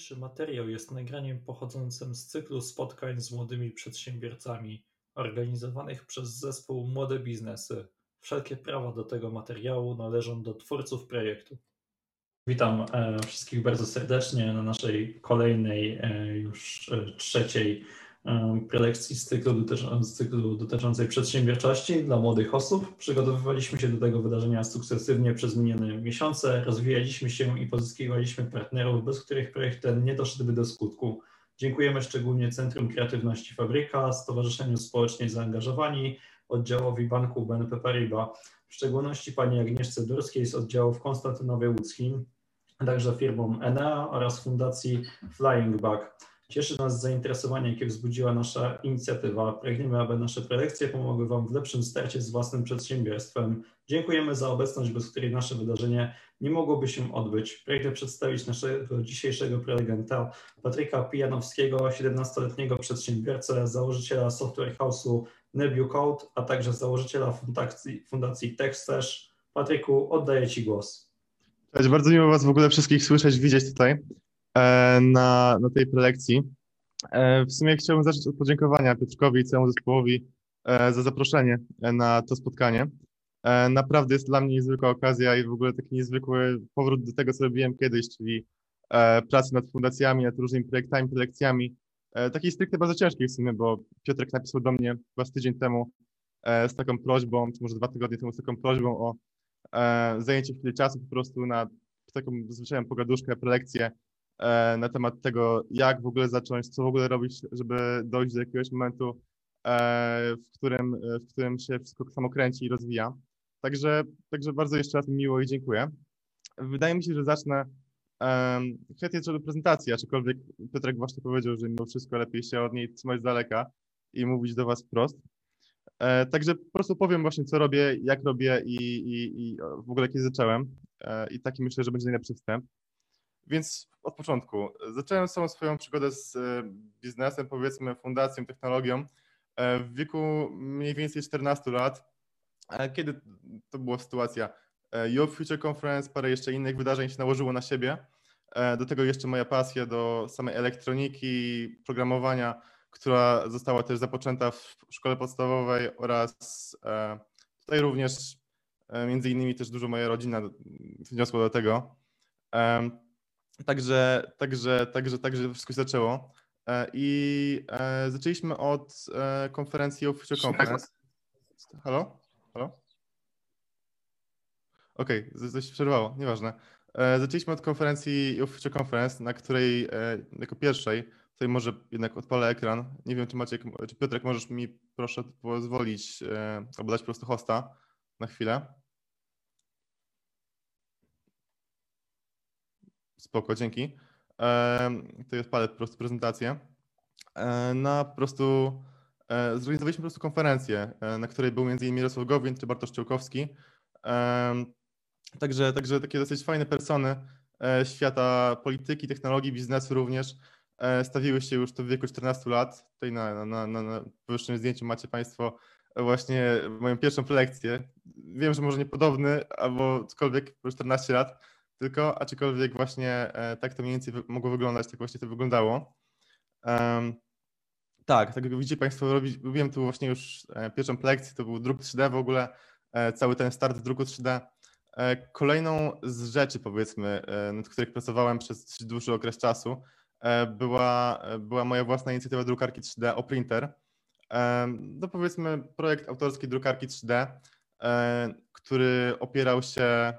Niniejszy materiał jest nagraniem pochodzącym z cyklu spotkań z młodymi przedsiębiorcami organizowanych przez zespół Młode Biznesy. Wszelkie prawa do tego materiału należą do twórców projektu. Witam e, wszystkich bardzo serdecznie na naszej kolejnej, e, już e, trzeciej prelekcji z cyklu, z cyklu dotyczącej przedsiębiorczości dla młodych osób. Przygotowywaliśmy się do tego wydarzenia sukcesywnie przez minione miesiące, rozwijaliśmy się i pozyskiwaliśmy partnerów, bez których projekt ten nie doszedłby do skutku. Dziękujemy szczególnie Centrum Kreatywności Fabryka, Stowarzyszeniu Społecznie Zaangażowani, oddziałowi Banku BNP Paribas, w szczególności pani Agnieszce Durskiej z oddziału w Konstantynowie Łódzkim, także firmom Enea oraz Fundacji Flying Bug. Cieszy nas zainteresowanie, jakie wzbudziła nasza inicjatywa. Pragniemy, aby nasze prelekcje pomogły Wam w lepszym starcie z własnym przedsiębiorstwem. Dziękujemy za obecność, bez której nasze wydarzenie nie mogłoby się odbyć. Pragnę przedstawić naszego dzisiejszego prelegenta, Patryka Pijanowskiego, 17-letniego przedsiębiorcę, założyciela software house'u Nebu Code, a także założyciela fundacji, fundacji TechStash. Patryku, oddaję Ci głos. Cześć, bardzo miło Was w ogóle wszystkich słyszeć, widzieć tutaj. E, na, na tej prelekcji. E, w sumie chciałbym zacząć od podziękowania Piotrkowi i całemu zespołowi e, za zaproszenie na to spotkanie. Naprawdę jest dla mnie niezwykła okazja i w ogóle taki niezwykły powrót do tego, co robiłem kiedyś, czyli pracy nad fundacjami, nad różnymi projektami, prelekcjami. Takiej stricte bardzo ciężkiej w sumie, bo Piotrek napisał do mnie chyba tydzień temu z taką prośbą, czy może dwa tygodnie temu z taką prośbą o zajęcie chwili czasu po prostu na taką zwyczajną pogaduszkę, prelekcję na temat tego, jak w ogóle zacząć, co w ogóle robić, żeby dojść do jakiegoś momentu, e, w którym, w którym się wszystko samo kręci i rozwija. Także, także bardzo jeszcze raz miło i dziękuję. Wydaje mi się, że zacznę chętnie do prezentacji, aczkolwiek Piotrek właśnie powiedział, że mimo wszystko lepiej się od niej trzymać z daleka i mówić do Was wprost. E, także po prostu powiem właśnie, co robię, jak robię i, i, i w ogóle kiedy zacząłem. E, I taki myślę, że będzie najlepszy wstęp. Więc od początku. Zacząłem całą swoją przygodę z e, biznesem, powiedzmy fundacją, technologią e, w wieku mniej więcej 14 lat. E, kiedy to była sytuacja? Youth Future Conference, parę jeszcze innych wydarzeń się nałożyło na siebie. Do tego jeszcze moja pasja do samej elektroniki, programowania, która została też zapoczęta w szkole podstawowej oraz tutaj również między innymi też dużo moja rodzina wniosła do tego. Także, także, także, także wszystko się zaczęło. E, I e, zaczęliśmy od e, konferencji o Future Conference. Halo? Halo? Okej, okay, coś przerwało, nieważne. Zaczęliśmy od konferencji o Future Conference, na której jako pierwszej, tutaj może jednak odpalę ekran. Nie wiem, czy Maciek, czy Piotrek, możesz mi proszę pozwolić, albo dać po prostu hosta na chwilę. Spoko, dzięki. To ja odpalę po prostu prezentację. E, na po prostu e, zorganizowaliśmy po prostu konferencję, e, na której był m.in. Mirosław Gowin czy Bartosz Ciołkowski. Także, także takie dosyć fajne persony świata polityki, technologii, biznesu również stawiły się już to w wieku 14 lat. Tutaj na, na, na, na powyższym zdjęciu macie Państwo właśnie moją pierwszą prelekcję. Wiem, że może niepodobny, albo cokolwiek, po 14 lat, tylko, aczkolwiek właśnie e, tak to mniej więcej mogło wyglądać, tak właśnie to wyglądało. Um, tak, tak jak widzicie Państwo, robi, robiłem tu właśnie już e, pierwszą lekcję, to był druk 3D w ogóle, e, cały ten start w druku 3D. Kolejną z rzeczy, powiedzmy, nad których pracowałem przez dłuższy okres czasu, była, była moja własna inicjatywa drukarki 3D o printer. No powiedzmy projekt autorski drukarki 3D, który opierał się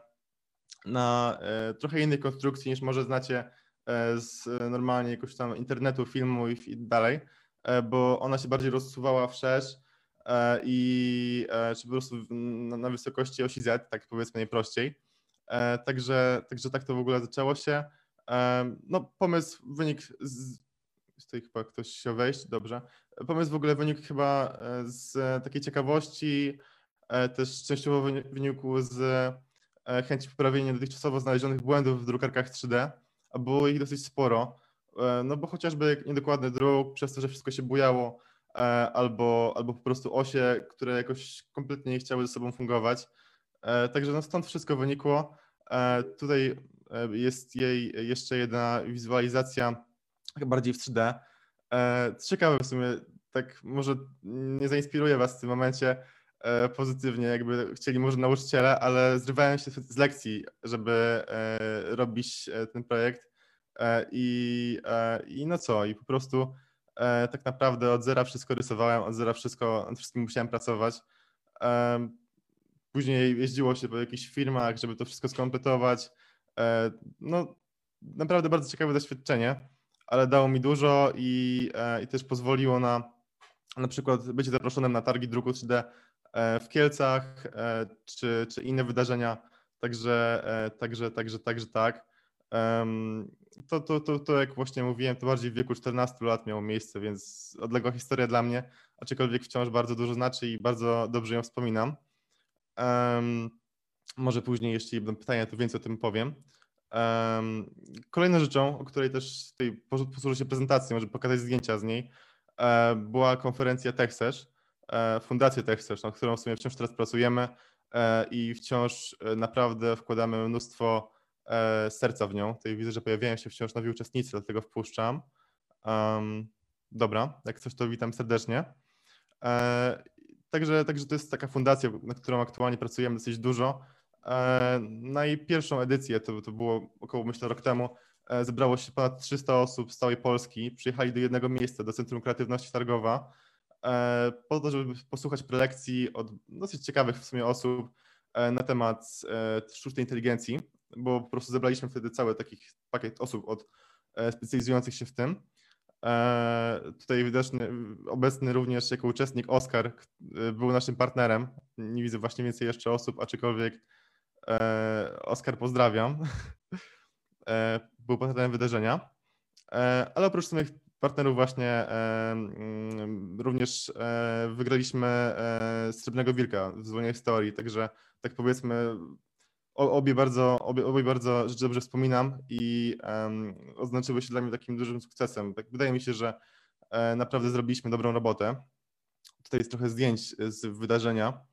na e, trochę innej konstrukcji niż może znacie e, z normalnie jakoś tam internetu, filmu i, dalej, e, bo ona się bardziej rozsuwała wszerz i czy po prostu na, na wysokości osi Z, tak powiedzmy najprościej. Także, także tak to w ogóle zaczęło się. No pomysł wynik z, tutaj chyba ktoś chciał wejść, dobrze. Pomysł w ogóle wynikł chyba z takiej ciekawości, też częściowo wynikł z E, chęci poprawienia dotychczasowo znalezionych błędów w drukarkach 3D, a było ich dosyć sporo, e, no bo chociażby niedokładny druk, przez to, że wszystko się bujało, e, albo, albo po prostu osie, które jakoś kompletnie nie chciały ze sobą fungować. Także no stąd wszystko wynikło. Tutaj jest jej jeszcze jedna wizualizacja bardziej w 3D. E, ciekawe w sumie, tak może nie zainspiruje Was w tym momencie pozytywnie, jakby chcieli może nauczyciele, ale zrywałem się z lekcji, żeby robić ten projekt i, i no co, i po prostu tak naprawdę od zera wszystko rysowałem, od zera wszystko, nad wszystkim musiałem pracować. Później jeździło się po jakichś firmach, żeby to wszystko skompletować. E, no, naprawdę bardzo ciekawe doświadczenie, ale dało mi dużo i, e, i też pozwoliło na na przykład bycie zaproszonym na targi druku 3D e, w Kielcach czy, czy inne wydarzenia. Także, także, także, także tak. To, to, to, to, jak właśnie mówiłem, to bardziej w wieku 14 lat miało miejsce, więc odległa historia dla mnie, aczkolwiek wciąż bardzo dużo znaczy i bardzo dobrze ją wspominam. Może później, jeśli będą pytania, to więcej o tym powiem. Kolejną rzeczą, o której też tutaj posłużę się prezentacją, żeby pokazać zdjęcia z niej, e, była konferencja TechSearch, e, Fundacja TechSearch, nad którą w sumie wciąż teraz pracujemy e, i wciąż e, naprawdę wkładamy mnóstwo serca w nią. Tutaj widzę, że pojawiają się wciąż nowi uczestnicy, dlatego wpuszczam. Dobra, jak coś to witam serdecznie. Także, także to jest taka fundacja, nad którą aktualnie pracujemy dosyć dużo. Na jej pierwszą edycję, to, to było około myślę rok temu, zebrało się ponad 300 osób z całej Polski. Przyjechali do jednego miejsca, do Centrum Kreatywności Targowa, po to, żeby posłuchać prelekcji od dosyć ciekawych w sumie osób na temat sztucznej inteligencji, bo po prostu zebraliśmy wtedy cały taki pakiet osób od specjalizujących się w tym. E, tutaj widoczny, obecny również jako uczestnik Oskar był naszym partnerem. Nie widzę właśnie więcej jeszcze osób, aczkolwiek e, Oskar pozdrawiam. E, był partnerem wydarzenia. Ale oprócz samych partnerów właśnie mm, również wygraliśmy Srebrnego Wilka w Dzwoniach Historii, także tak powiedzmy obie bardzo, obie, obie bardzo rzeczy dobrze wspominam i oznaczyły się dla mnie takim dużym sukcesem. Tak, wydaje mi się, że e, naprawdę zrobiliśmy dobrą robotę. Tutaj jest trochę zdjęć z wydarzenia.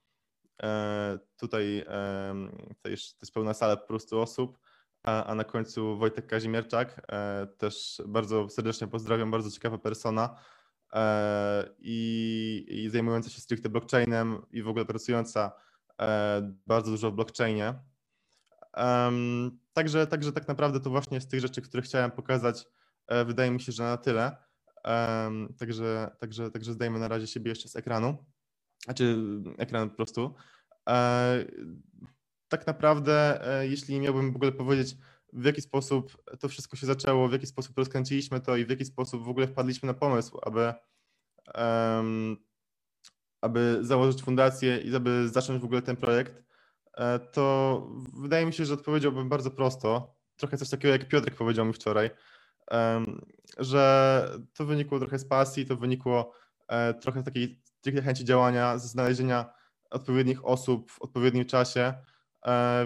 E, tutaj, e, tutaj jest pełna sala po prostu osób, a, a na końcu Wojtek Kazimierczak. E, też bardzo serdecznie pozdrawiam, bardzo ciekawa persona. E, I, i zajmująca się stricte blockchainem i w ogóle pracująca e, bardzo dużo w blockchainie. Także, także tak naprawdę to właśnie z tych rzeczy, które chciałem pokazać, e, wydaje mi się, że na tyle. Także, także, także zdajemy na razie siebie jeszcze z ekranu, znaczy ekran po prostu. E, tak naprawdę, e, jeśli miałbym w ogóle powiedzieć, w jaki sposób to wszystko się zaczęło, w jaki sposób rozkręciliśmy to i w jaki sposób w ogóle wpadliśmy na pomysł, aby, um, aby założyć fundację i aby zacząć w ogóle ten projekt, E, to wydaje mi się, że odpowiedziałbym bardzo prosto. Trochę coś takiego, jak Piotrek powiedział mi wczoraj, że to wynikło trochę z pasji, to wynikło e, trochę takiej stricte chęci działania, ze znalezienia odpowiednich osób w odpowiednim czasie,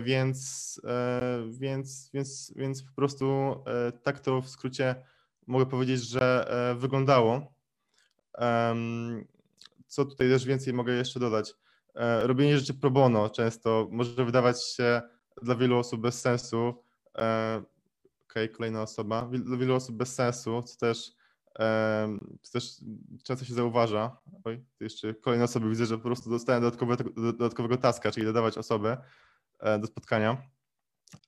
więc, więc, więc, więc po prostu tak to w skrócie mogę powiedzieć, że wyglądało. Co tutaj też więcej mogę jeszcze dodać? E, robienie rzeczy pro bono często może wydawać się dla wielu osób bez sensu. E, okej, okay, kolejna osoba. Dla wielu osób bez sensu, co też, e, co też często się zauważa. Oj, jeszcze kolejne osoby widzę, że po prostu dostałem dodatkowego, dodatkowego taska, czyli dodawać osoby do spotkania.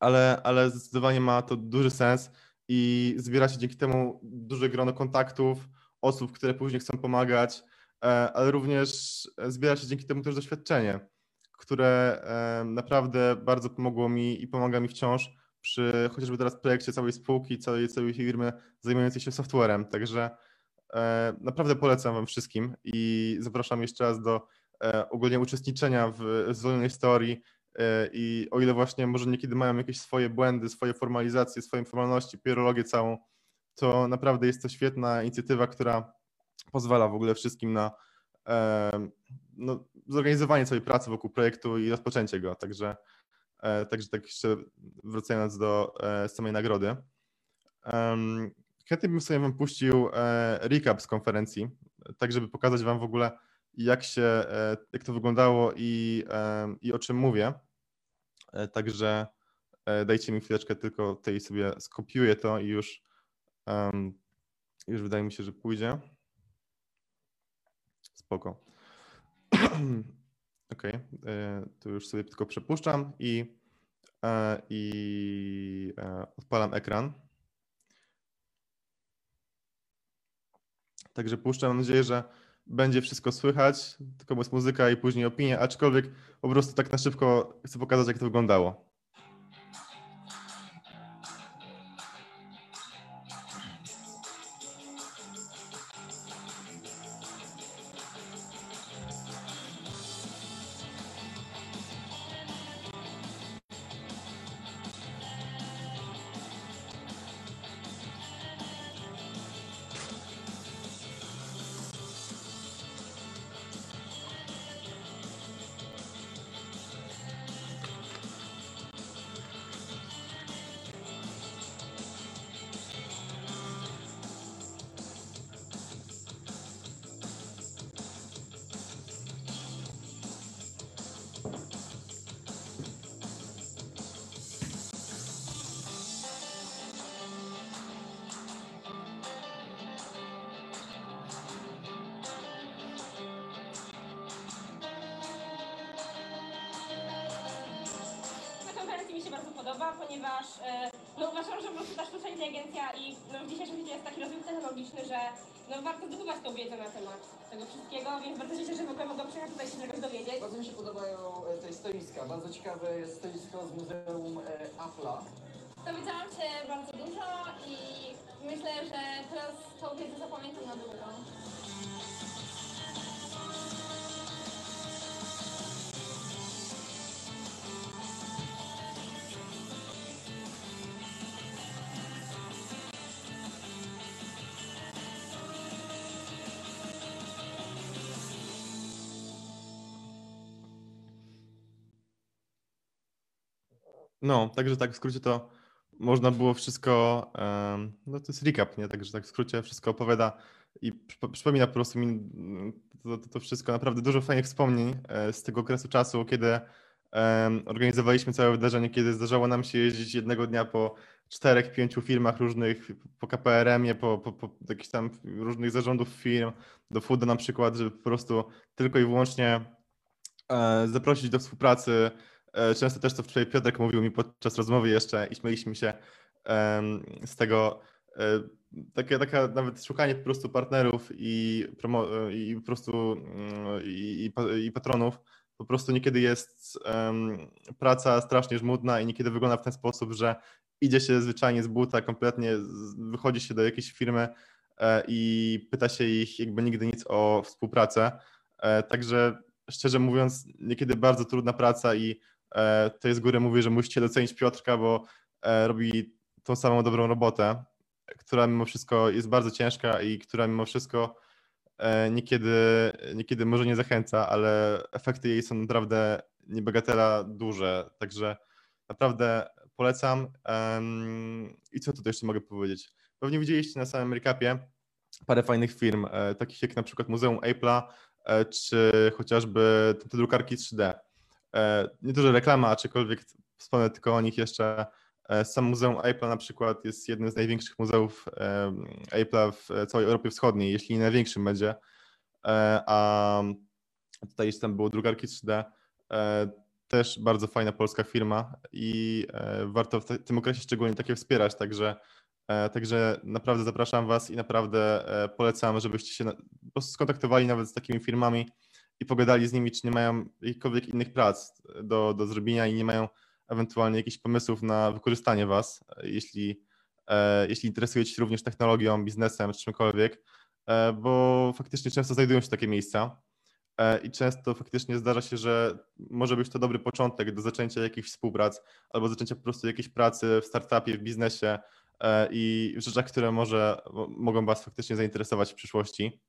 Ale, ale zdecydowanie ma to duży sens i zbiera się dzięki temu duże grono kontaktów, osób, które później chcą pomagać, E, ale również zbiera się dzięki temu też doświadczenie, które e, naprawdę bardzo pomogło mi i pomaga mi wciąż przy chociażby teraz projekcie całej spółki, całej, całej firmy zajmującej się softwarem. Także e, naprawdę polecam Wam wszystkim i zapraszam jeszcze raz do ogólnie uczestniczenia w zwolnionej historii i o ile właśnie może niekiedy mają jakieś swoje błędy, swoje formalizacje, swoje formalności, pierologię całą, to naprawdę jest to świetna inicjatywa, która pozwala w ogóle wszystkim na no, zorganizowanie całej pracy wokół projektu i rozpoczęcie go. Także, e, także tak jeszcze wracając do e, samej nagrody. Chętnie bym sobie Wam puścił e, recap z konferencji, tak żeby pokazać Wam w ogóle, jak się, jak to wyglądało i, i o czym mówię. Także E, Dajcie mi chwileczkę, tylko tutaj sobie skopiuję to i już, już wydaje mi się, że pójdzie. Spoko. Ok, to już sobie tylko przepuszczam i, e, i e, odpalam ekran. Także puszczam, mam nadzieję, że będzie wszystko słychać, tylko jest muzyka i później opinie, aczkolwiek po prostu tak na szybko chcę pokazać, jak to wyglądało. No, także tak w skrócie to można było wszystko, no to jest recap, nie? Także tak w skrócie wszystko opowiada i przypo- przypomina po prostu mi mm, to, to, to wszystko, naprawdę dużo fajnych wspomnień e, z tego okresu czasu, kiedy organizowaliśmy całe wydarzenie, kiedy zdarzało nam się jeździć jednego dnia po czterech, pięciu firmach różnych, po KPRM-ie, po, po, po jakichś tam różnych zarządów firm, do Fooda na przykład, żeby po prostu tylko i wyłącznie e, zaprosić do współpracy Często też to wczoraj Piotrek mówił mi podczas rozmowy jeszcze i śmieliśmy się z tego. e, Takie, taka nawet szukanie po prostu partnerów i, promo, e, i po prostu mm, i, i, i patronów. Po prostu niekiedy jest em, praca strasznie żmudna i niekiedy wygląda w ten sposób, że idzie się zwyczajnie z buta, kompletnie wychodzi się do jakiejś firmy e, i pyta się ich jakby nigdy nic o współpracę. E, Także szczerze mówiąc, niekiedy bardzo trudna praca i E, to jest z góry mówię, że musicie docenić Piotrka, bo e, robi tą samą dobrą robotę, która mimo wszystko jest bardzo ciężka i która mimo wszystko e, niekiedy, niekiedy może nie zachęca, ale efekty jej są naprawdę niebagatela duże, także naprawdę polecam. I co tutaj jeszcze mogę powiedzieć? Pewnie widzieliście na samym recapie parę fajnych firm, takich jak na przykład Muzeum Apple'a, czy chociażby te drukarki 3D. E, nie dużo reklama, aczkolwiek wspomnę tylko o nich jeszcze. E, Sam Muzeum Apple'a na przykład jest jednym z największych muzeów e, Apple'a w całej Europie Wschodniej, jeśli nie największym będzie. A tutaj jeszcze tam było drukarki 3D. E, Też bardzo fajna polska firma i warto w tym okresie szczególnie takie wspierać, także Także naprawdę zapraszam Was i naprawdę polecam, żebyście się po prostu skontaktowali nawet z takimi firmami i pogadali z nimi, czy nie mają jakichkolwiek innych prac do, do zrobienia i nie mają ewentualnie jakichś pomysłów na wykorzystanie Was, jeśli, e, jeśli interesujecie się również technologią, biznesem czy czymkolwiek, e, bo faktycznie często znajdują się takie miejsca e, i często faktycznie zdarza się, że może być to dobry początek do zaczęcia jakichś współprac albo zaczęcia po prostu jakiejś pracy w startupie, w biznesie, e, i w rzeczach, które może mo- mogą Was faktycznie zainteresować w przyszłości.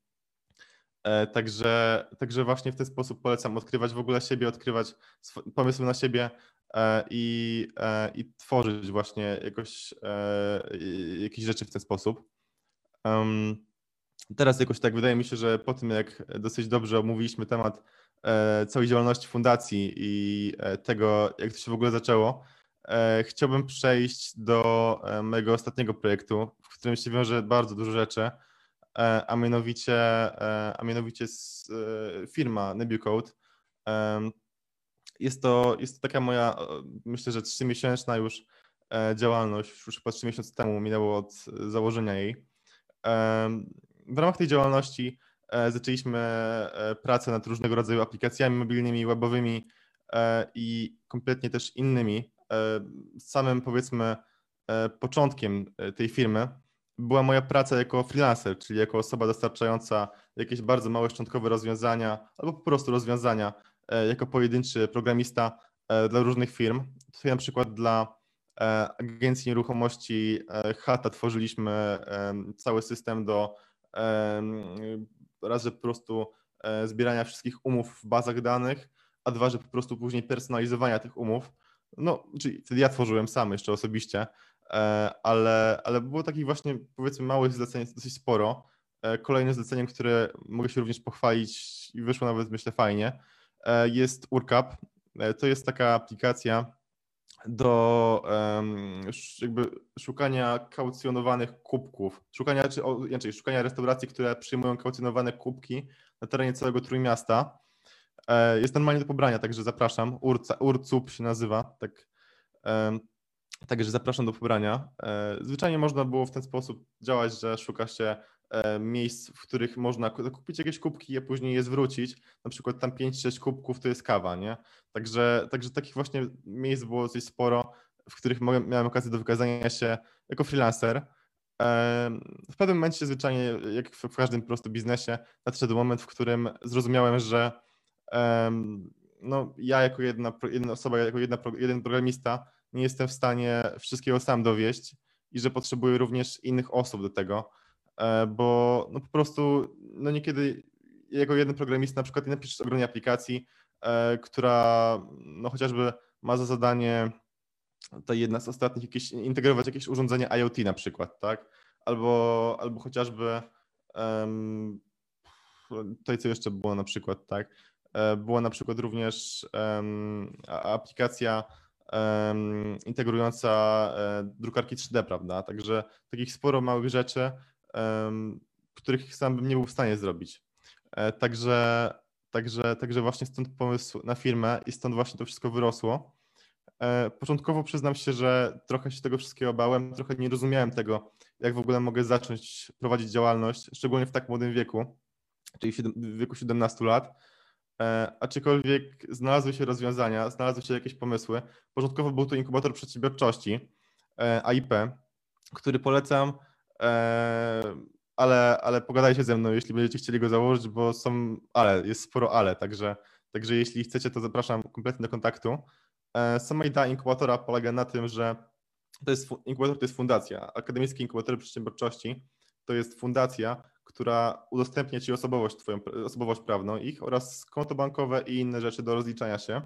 E, Także, także właśnie w ten sposób polecam odkrywać w ogóle siebie, odkrywać pomysły na siebie e, i, e, i tworzyć właśnie jakoś, jakieś rzeczy w ten sposób. Teraz jakoś tak wydaje mi się, że po tym jak dosyć dobrze omówiliśmy temat całej działalności fundacji i tego, jak to się w ogóle zaczęło, chciałbym przejść do mojego ostatniego projektu, w którym się wiąże bardzo dużo rzeczy, a mianowicie, e, a mianowicie e, firma Nebucode. Jest to, jest to taka moja, e, myślę, że trzymiesięczna już e, działalność, już chyba trzy miesiące temu minęło od e, założenia jej. W ramach tej działalności e, zaczęliśmy e, pracę nad różnego rodzaju aplikacjami mobilnymi, webowymi e, i kompletnie też innymi. E, Samym powiedzmy e, początkiem e, tej firmy była moja praca jako freelancer, czyli jako osoba dostarczająca jakieś bardzo małe szczątkowe rozwiązania albo po prostu rozwiązania e, jako pojedynczy programista e, dla różnych firm. Tutaj na przykład dla e, agencji nieruchomości Chata tworzyliśmy cały system do raz, że po prostu zbierania wszystkich umów w bazach danych, a dwa, że po prostu później personalizowania tych umów. No, czyli ja tworzyłem sam jeszcze osobiście, ale, ale było takich właśnie powiedzmy małych zleceń dosyć sporo. E, Kolejnym zleceniem, które mogę się również pochwalić i wyszło nawet myślę fajnie, e, jest URCAP. E, To jest taka aplikacja do jakby szukania kaucjonowanych kubków, szukania, czy, inaczej, szukania restauracji, które przyjmują kaucjonowane kubki na terenie całego Trójmiasta. E, Jest normalnie do pobrania, także zapraszam. Urca, Urcup się nazywa, tak, także zapraszam do pobrania. E, Zwyczajnie można było w ten sposób działać, że szuka się e, miejsc, w których można ku- kupić jakieś kubki, a później je zwrócić. Na przykład tam 5-6 kubków to jest kawa, nie? Także, także takich właśnie miejsc było dosyć sporo, w których miałem okazję do wykazania się jako freelancer. Em, W pewnym momencie, zwyczajnie, jak w, każdym prostu biznesie, nadszedł moment, w którym zrozumiałem, że no, ja jako jedna, jedna osoba, jako jedna, jeden programista nie jestem w stanie wszystkiego sam dowieść i że potrzebuję również innych osób do tego, e, bo no, po prostu no, niekiedy jako jeden programista na przykład nie napiszesz ogromnej aplikacji, e, która no, chociażby ma za zadanie to jedna z ostatnich jakieś, integrować jakieś urządzenie IoT na przykład, tak? Albo, albo chociażby um, co jeszcze było na przykład, tak? E, Była na przykład również a- aplikacja integrująca e, drukarki 3D, prawda? Także takich sporo małych rzeczy, których sam bym nie był w stanie zrobić. E, Także, także, także właśnie stąd pomysł na firmę i stąd właśnie to wszystko wyrosło. E, Początkowo przyznam się, że trochę się tego wszystkiego bałem, trochę nie rozumiałem tego, jak w ogóle mogę zacząć prowadzić działalność, szczególnie w tak młodym wieku, czyli w wieku 17 lat. E, Aczkolwiek znalazły się rozwiązania, znalazły się jakieś pomysły. Początkowo był to inkubator przedsiębiorczości, e, AIP, który polecam, e, ale, ale pogadajcie ze mną, jeśli będziecie chcieli go założyć, bo są ale, jest sporo ale, także, także jeśli chcecie, to zapraszam kompletnie do kontaktu. Sama idea inkubatora polega na tym, że to jest, inkubator to jest fundacja. Akademickie Inkubatory Przedsiębiorczości to jest fundacja, która udostępnia Ci osobowość, twoją, osobowość prawną ich oraz konto bankowe i inne rzeczy do rozliczania się.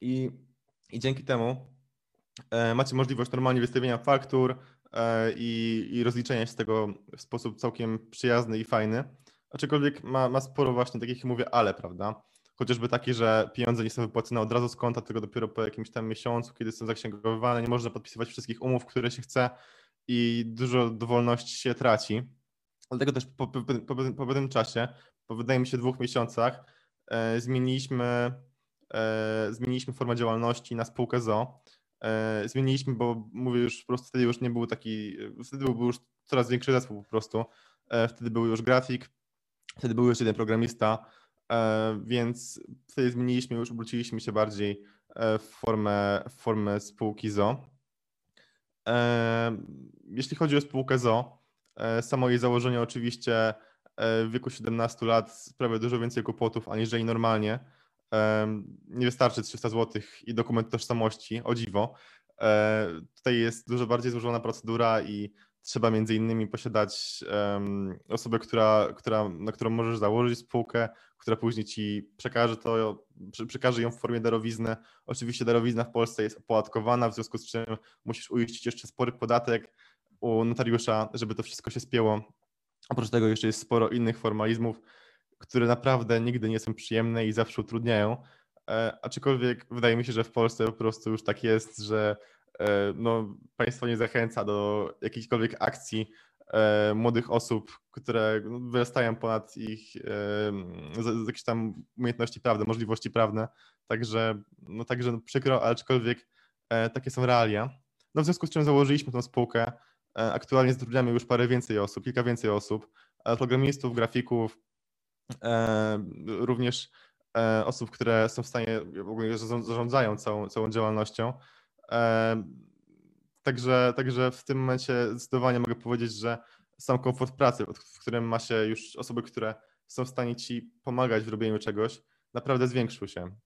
I, i dzięki temu e, macie możliwość normalnie wystawienia faktur e, i, i rozliczenia się z tego w sposób całkiem przyjazny i fajny. Aczkolwiek ma, ma sporo właśnie takich, mówię, ale, prawda? chociażby taki, że pieniądze nie są wypłacone od razu z konta, tylko dopiero po jakimś tam miesiącu, kiedy są zaksięgowywane, nie można podpisywać wszystkich umów, które się chce i dużo dowolności się traci. Dlatego też po, po, po, po pewnym czasie, po wydaje mi się dwóch miesiącach, e, zmieniliśmy, e, zmieniliśmy formę działalności na spółkę ZO. E, zmieniliśmy, bo mówię już po prostu wtedy już nie był taki, wtedy był już coraz większy zespół po prostu. E, wtedy był już grafik, wtedy był już jeden programista, E, więc wtedy zmieniliśmy, już obróciliśmy się bardziej e, w formę, w formę spółki ZO. Jeśli chodzi o spółkę ZO, e, samo jej założenie oczywiście e, w wieku 17 lat sprawia dużo więcej kłopotów aniżeli normalnie. Nie wystarczy 300 zł i dokument tożsamości, o dziwo. E, Tutaj jest dużo bardziej złożona procedura i trzeba między innymi posiadać em, osobę, która, która, na którą możesz założyć spółkę, która później ci przekaże to, prze- przekaże ją w formie darowizny. Oczywiście darowizna w Polsce jest opodatkowana, w związku z czym musisz uiścić jeszcze spory podatek u notariusza, żeby to wszystko się spięło. Oprócz tego jeszcze jest sporo innych formalizmów, które naprawdę nigdy nie są przyjemne i zawsze utrudniają. E, aczkolwiek wydaje mi się, że w Polsce po prostu już tak jest, że no, państwo nie zachęca do jakichkolwiek akcji e, młodych osób, które no, wyrastają ponad ich e, z, z jakieś tam umiejętności prawne, możliwości prawne. Także, no, także no, przykro, aczkolwiek e, takie są realia. No, w związku z czym założyliśmy tą spółkę. E, aktualnie zatrudniamy już parę więcej osób, kilka więcej osób, e, programistów, grafików, e, również e, osób, które są w stanie, w ogóle zarząd- zarządzają całą, całą działalnością. Także, także w tym momencie zdecydowanie mogę powiedzieć, że sam komfort pracy, w którym ma się już osoby, które są w stanie ci pomagać w robieniu czegoś, naprawdę zwiększył się.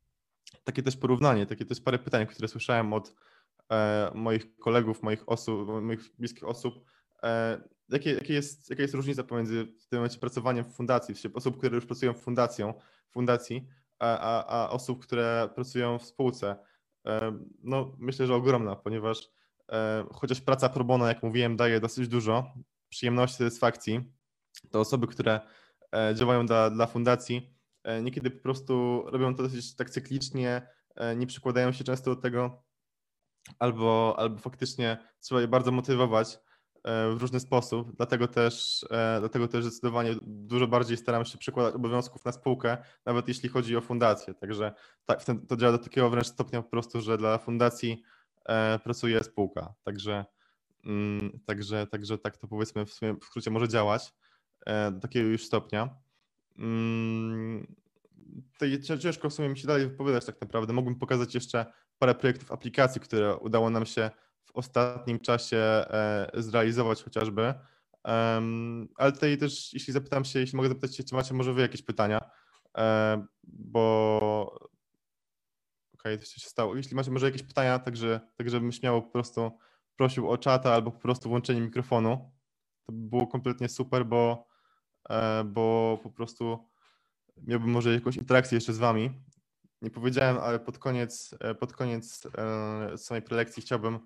Takie też porównanie, takie też parę pytań, które słyszałem od e, moich kolegów, moich osób, moich bliskich osób. E, jakie, jakie jest, jaka jest różnica pomiędzy w tym momencie pracowaniem w fundacji, w osób, które już pracują w fundacją, fundacji, a, a, a osób, które pracują w spółce? E, no, myślę, że ogromna, ponieważ e, chociaż praca pro bono, jak mówiłem, daje dosyć dużo przyjemności, satysfakcji, to osoby, które e, działają dla, dla fundacji, niekiedy po prostu robią to dosyć tak cyklicznie, nie przykładają się często do tego, albo, albo faktycznie trzeba je bardzo motywować w różny sposób, dlatego też, e, dlatego też zdecydowanie dużo bardziej staram się przekładać obowiązków na spółkę, nawet jeśli chodzi o fundację, także tak, to działa do takiego wręcz stopnia po prostu, że dla fundacji e, pracuje spółka, także, mm, także, także tak to powiedzmy w, sumie w skrócie może działać e, do takiego już stopnia. Mm, To ciężko w sumie mi się dalej wypowiadać tak naprawdę. Mógłbym pokazać jeszcze parę projektów aplikacji, które udało nam się w ostatnim czasie e, zrealizować chociażby. Ale tutaj też, jeśli zapytam się, jeśli mogę zapytać się, czy macie może wy jakieś pytania, e, bo okej, to się stało. Jeśli macie może jakieś pytania, także, także bym śmiało po prostu prosił o czata albo po prostu włączenie mikrofonu. To by było kompletnie super, bo, e, bo po prostu miałbym może jakąś interakcję jeszcze z wami. Nie powiedziałem, ale pod koniec, pod koniec samej prelekcji chciałbym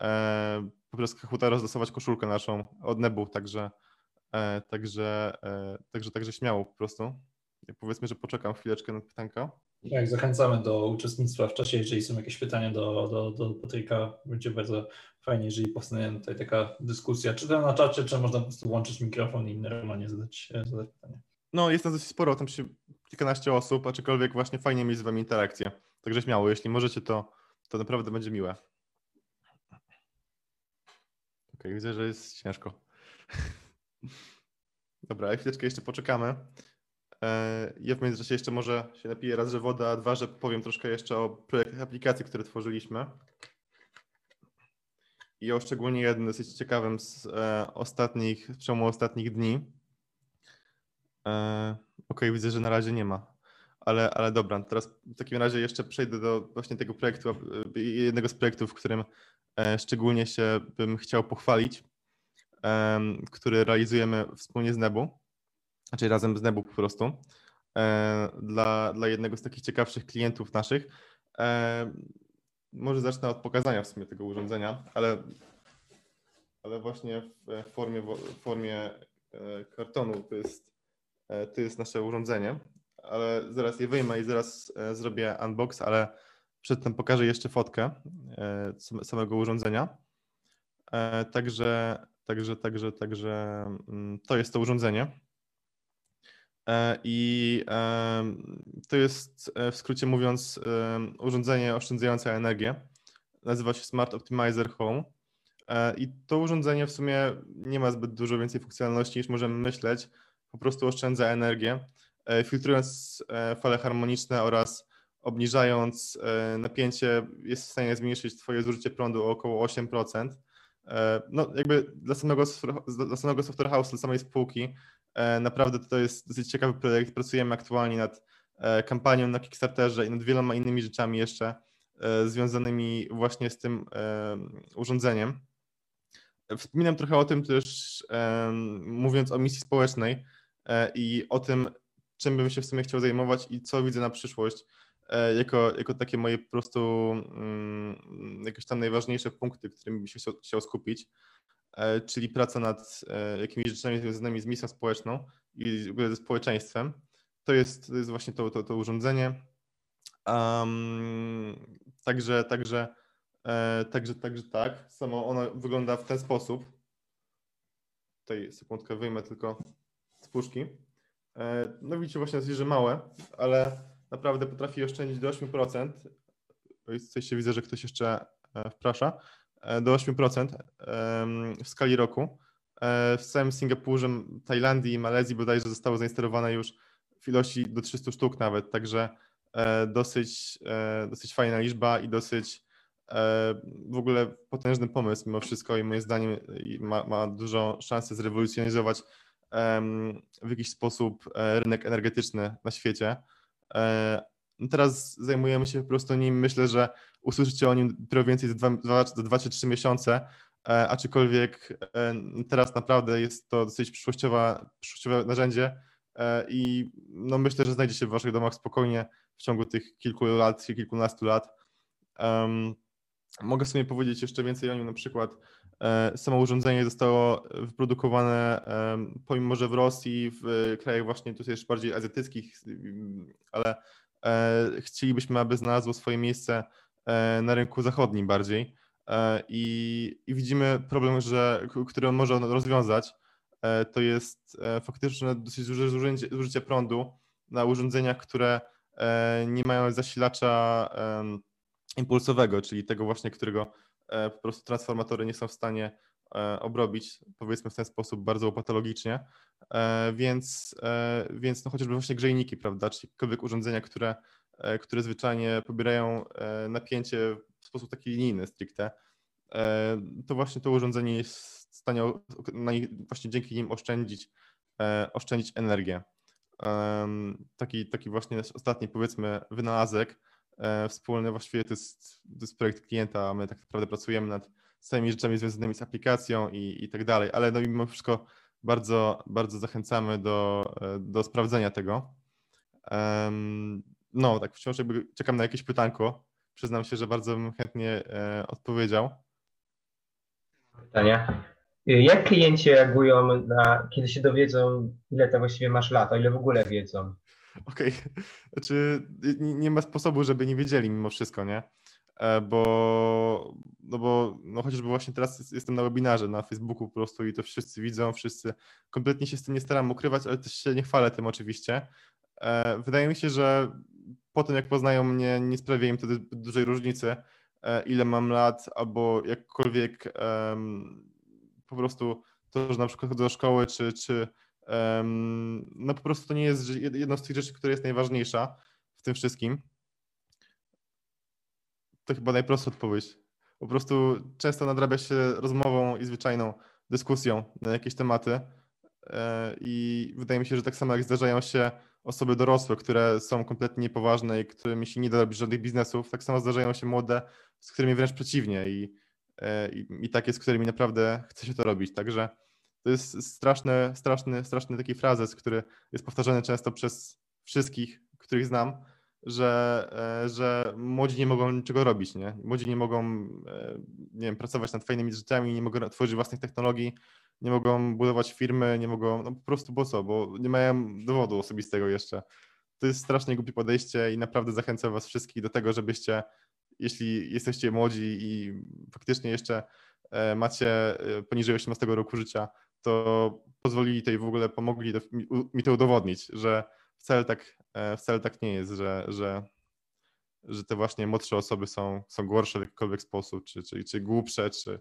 e, po prostu Kahuta rozlosować koszulkę naszą od Nebu, także, e, także, e, także, także śmiało po prostu. Powiedzmy, że poczekam chwileczkę na pytanka. Tak, zachęcamy do uczestnictwa w czasie. Jeżeli są jakieś pytania do, do, do Patryka, będzie bardzo fajnie, jeżeli powstanie tutaj taka dyskusja, czy to na czacie, czy można po prostu włączyć mikrofon i normalnie zadać, e, zadać pytanie. No, jest nas dosyć sporo, tam się kilkanaście osób, aczkolwiek właśnie fajnie mieć z wami interakcję. Także śmiało, jeśli możecie, to, to naprawdę będzie miłe. Okej, widzę, że jest ciężko. Dobra, chwileczkę jeszcze poczekamy. E, Ja w międzyczasie jeszcze może się napiję raz, że woda, a dwa, że powiem troszkę jeszcze o projektach aplikacji, które tworzyliśmy. I o szczególnie jednym dosyć ciekawym z e, ostatnich, z przełomu ostatnich dni. E, Okej, widzę, że na razie nie ma. Ale, ale dobra, teraz w takim razie jeszcze przejdę do właśnie tego projektu, e, jednego z projektów, w którym e, szczególnie się bym chciał pochwalić, który realizujemy wspólnie z Nebu, znaczy razem z Nebu po prostu, e, dla, dla jednego z takich ciekawszych klientów naszych. Może zacznę od pokazania w sumie tego urządzenia, ale, ale właśnie w formie, w formie kartonu to jest, to jest nasze urządzenie, ale zaraz je wyjmę i zaraz e, zrobię unbox, ale przedtem pokażę jeszcze fotkę e, sam- samego urządzenia. E, Także, także, także, także mm, to jest to urządzenie. I to jest w skrócie mówiąc urządzenie oszczędzające energię. Nazywa się Smart Optimizer Home. I to urządzenie w sumie nie ma zbyt dużo więcej funkcjonalności niż możemy myśleć. Po prostu oszczędza energię, filtrując e, fale harmoniczne oraz obniżając e, napięcie, jest w stanie zmniejszyć Twoje zużycie prądu o około 8%. E, No, jakby dla samego, dla samego Software House, dla samej spółki, E, Naprawdę to jest dosyć ciekawy projekt. Pracujemy aktualnie nad e, kampanią na Kickstarterze i nad wieloma innymi rzeczami jeszcze e, związanymi właśnie z tym e, urządzeniem. Wspominam trochę o tym też e, mówiąc o misji społecznej e, i o tym, czym bym się w sumie chciał zajmować i co widzę na przyszłość e, jako, jako takie moje po prostu mm, jakieś tam najważniejsze punkty, którymi bym się chciał, skupić e, czyli praca nad e, jakimiś rzeczami związanymi z misją społeczną i w ogóle ze społeczeństwem. To jest, to jest właśnie to, to, to urządzenie. Um, także, także, także, także tak. Samo ono wygląda w ten sposób. Tutaj sekundkę wyjmę tylko z puszki. E, no widzicie właśnie, że małe, ale naprawdę potrafi oszczędzić do 8%. Coś się widzę, że ktoś jeszcze e, wprasza. E, do 8% em, w skali roku. W całym Singapurze, Tajlandii i Malezji bodajże zostało zainstalowane już w ilości do 300 sztuk nawet, także dosyć, dosyć fajna liczba i dosyć w ogóle potężny pomysł mimo wszystko i moim zdaniem ma, ma dużą szansę zrewolucjonizować w jakiś sposób e, rynek energetyczny na świecie. E, no Teraz zajmujemy się po prostu nim. Myślę, że usłyszycie o nim dopiero więcej za dwa, dwa, za dwa czy trzy miesiące, e, aczkolwiek teraz naprawdę jest to dosyć przyszłościowa, przyszłościowe narzędzie i no myślę, że znajdzie się w waszych domach spokojnie w ciągu tych kilku lat, kilkunastu lat. Mogę sobie powiedzieć jeszcze więcej o nim, na przykład samo urządzenie zostało wyprodukowane em, pomimo, że w Rosji, w krajach właśnie tutaj jeszcze bardziej azjatyckich, ale e, chcielibyśmy, aby znalazło swoje miejsce e, na rynku zachodnim bardziej. E, i, i widzimy problem, że, który on może rozwiązać, e, to jest e, faktyczne dosyć duże zużycie, zużycie prądu na urządzeniach, które e, nie mają zasilacza impulsowego, czyli tego właśnie, którego e, po prostu transformatory nie są w stanie e, obrobić, powiedzmy w ten sposób bardzo patologicznie, E, więc, e, więc no chociażby właśnie grzejniki, prawda, czy jakiekolwiek urządzenia, które, e, które zwyczajnie pobierają e, napięcie w sposób taki linijny stricte, e, to właśnie to urządzenie jest w stanie właśnie dzięki nim oszczędzić, e, oszczędzić energię. Taki, taki właśnie ostatni powiedzmy wynalazek e, wspólny, właściwie to jest, to jest projekt klienta, a my tak naprawdę pracujemy nad samymi rzeczami związanymi z aplikacją i, i tak dalej, ale no mimo wszystko bardzo, bardzo zachęcamy do, e, do sprawdzenia tego. No, tak wciąż jakby czekam na jakieś pytanko. Przyznam się, że bardzo bym chętnie e, odpowiedział. pytania. Y, Jak klienci reagują na, kiedy się dowiedzą, ile to właściwie masz lat, o ile w ogóle wiedzą? Okej, znaczy nie, ma sposobu, żeby nie wiedzieli mimo wszystko, nie? E, Bo, no bo no chociażby właśnie teraz jest- jestem na webinarze na Facebooku po prostu i to wszyscy widzą, wszyscy kompletnie się z tym nie staram ukrywać, ale też się nie chwalę tym oczywiście. E, Wydaje mi się, że po tym jak poznają mnie, nie sprawia im du- dużej różnicy, e, ile mam lat, albo jakkolwiek po prostu to, że na przykład chodzę do szkoły, czy, czy no po prostu to nie jest jedną z tych rzeczy, która jest najważniejsza w tym wszystkim. To chyba najprostsza odpowiedź. Po prostu często nadrabia się rozmową i zwyczajną dyskusją na jakieś tematy e, i wydaje mi się, że tak samo jak zdarzają się osoby dorosłe, które są kompletnie niepoważne i którymi się nie da robić żadnych biznesów, tak samo zdarzają się młode, z którymi wręcz przeciwnie i, e, i, i takie, z którymi naprawdę chce się to robić. Także to jest straszny, straszny, straszny taki frazes, który jest powtarzany często przez wszystkich, których znam, że, e, że młodzi nie mogą niczego robić, nie? Młodzi nie mogą, e, nie wiem, pracować nad fajnymi rzeczami, nie mogą tworzyć własnych technologii, nie mogą budować firmy, nie mogą, no po prostu po co, bo nie mają dowodu osobistego jeszcze. To jest strasznie głupie podejście i naprawdę zachęcam was wszystkich do tego, żebyście, jeśli jesteście młodzi i faktycznie jeszcze e, macie poniżej 18 roku życia, to pozwolili tej w ogóle pomogli to, mi, to udowodnić, że wcale tak, e, wcale tak nie jest, że, że, że te właśnie młodsze osoby są, są gorsze w jakikolwiek sposób, czy, czy, czy głupsze, czy,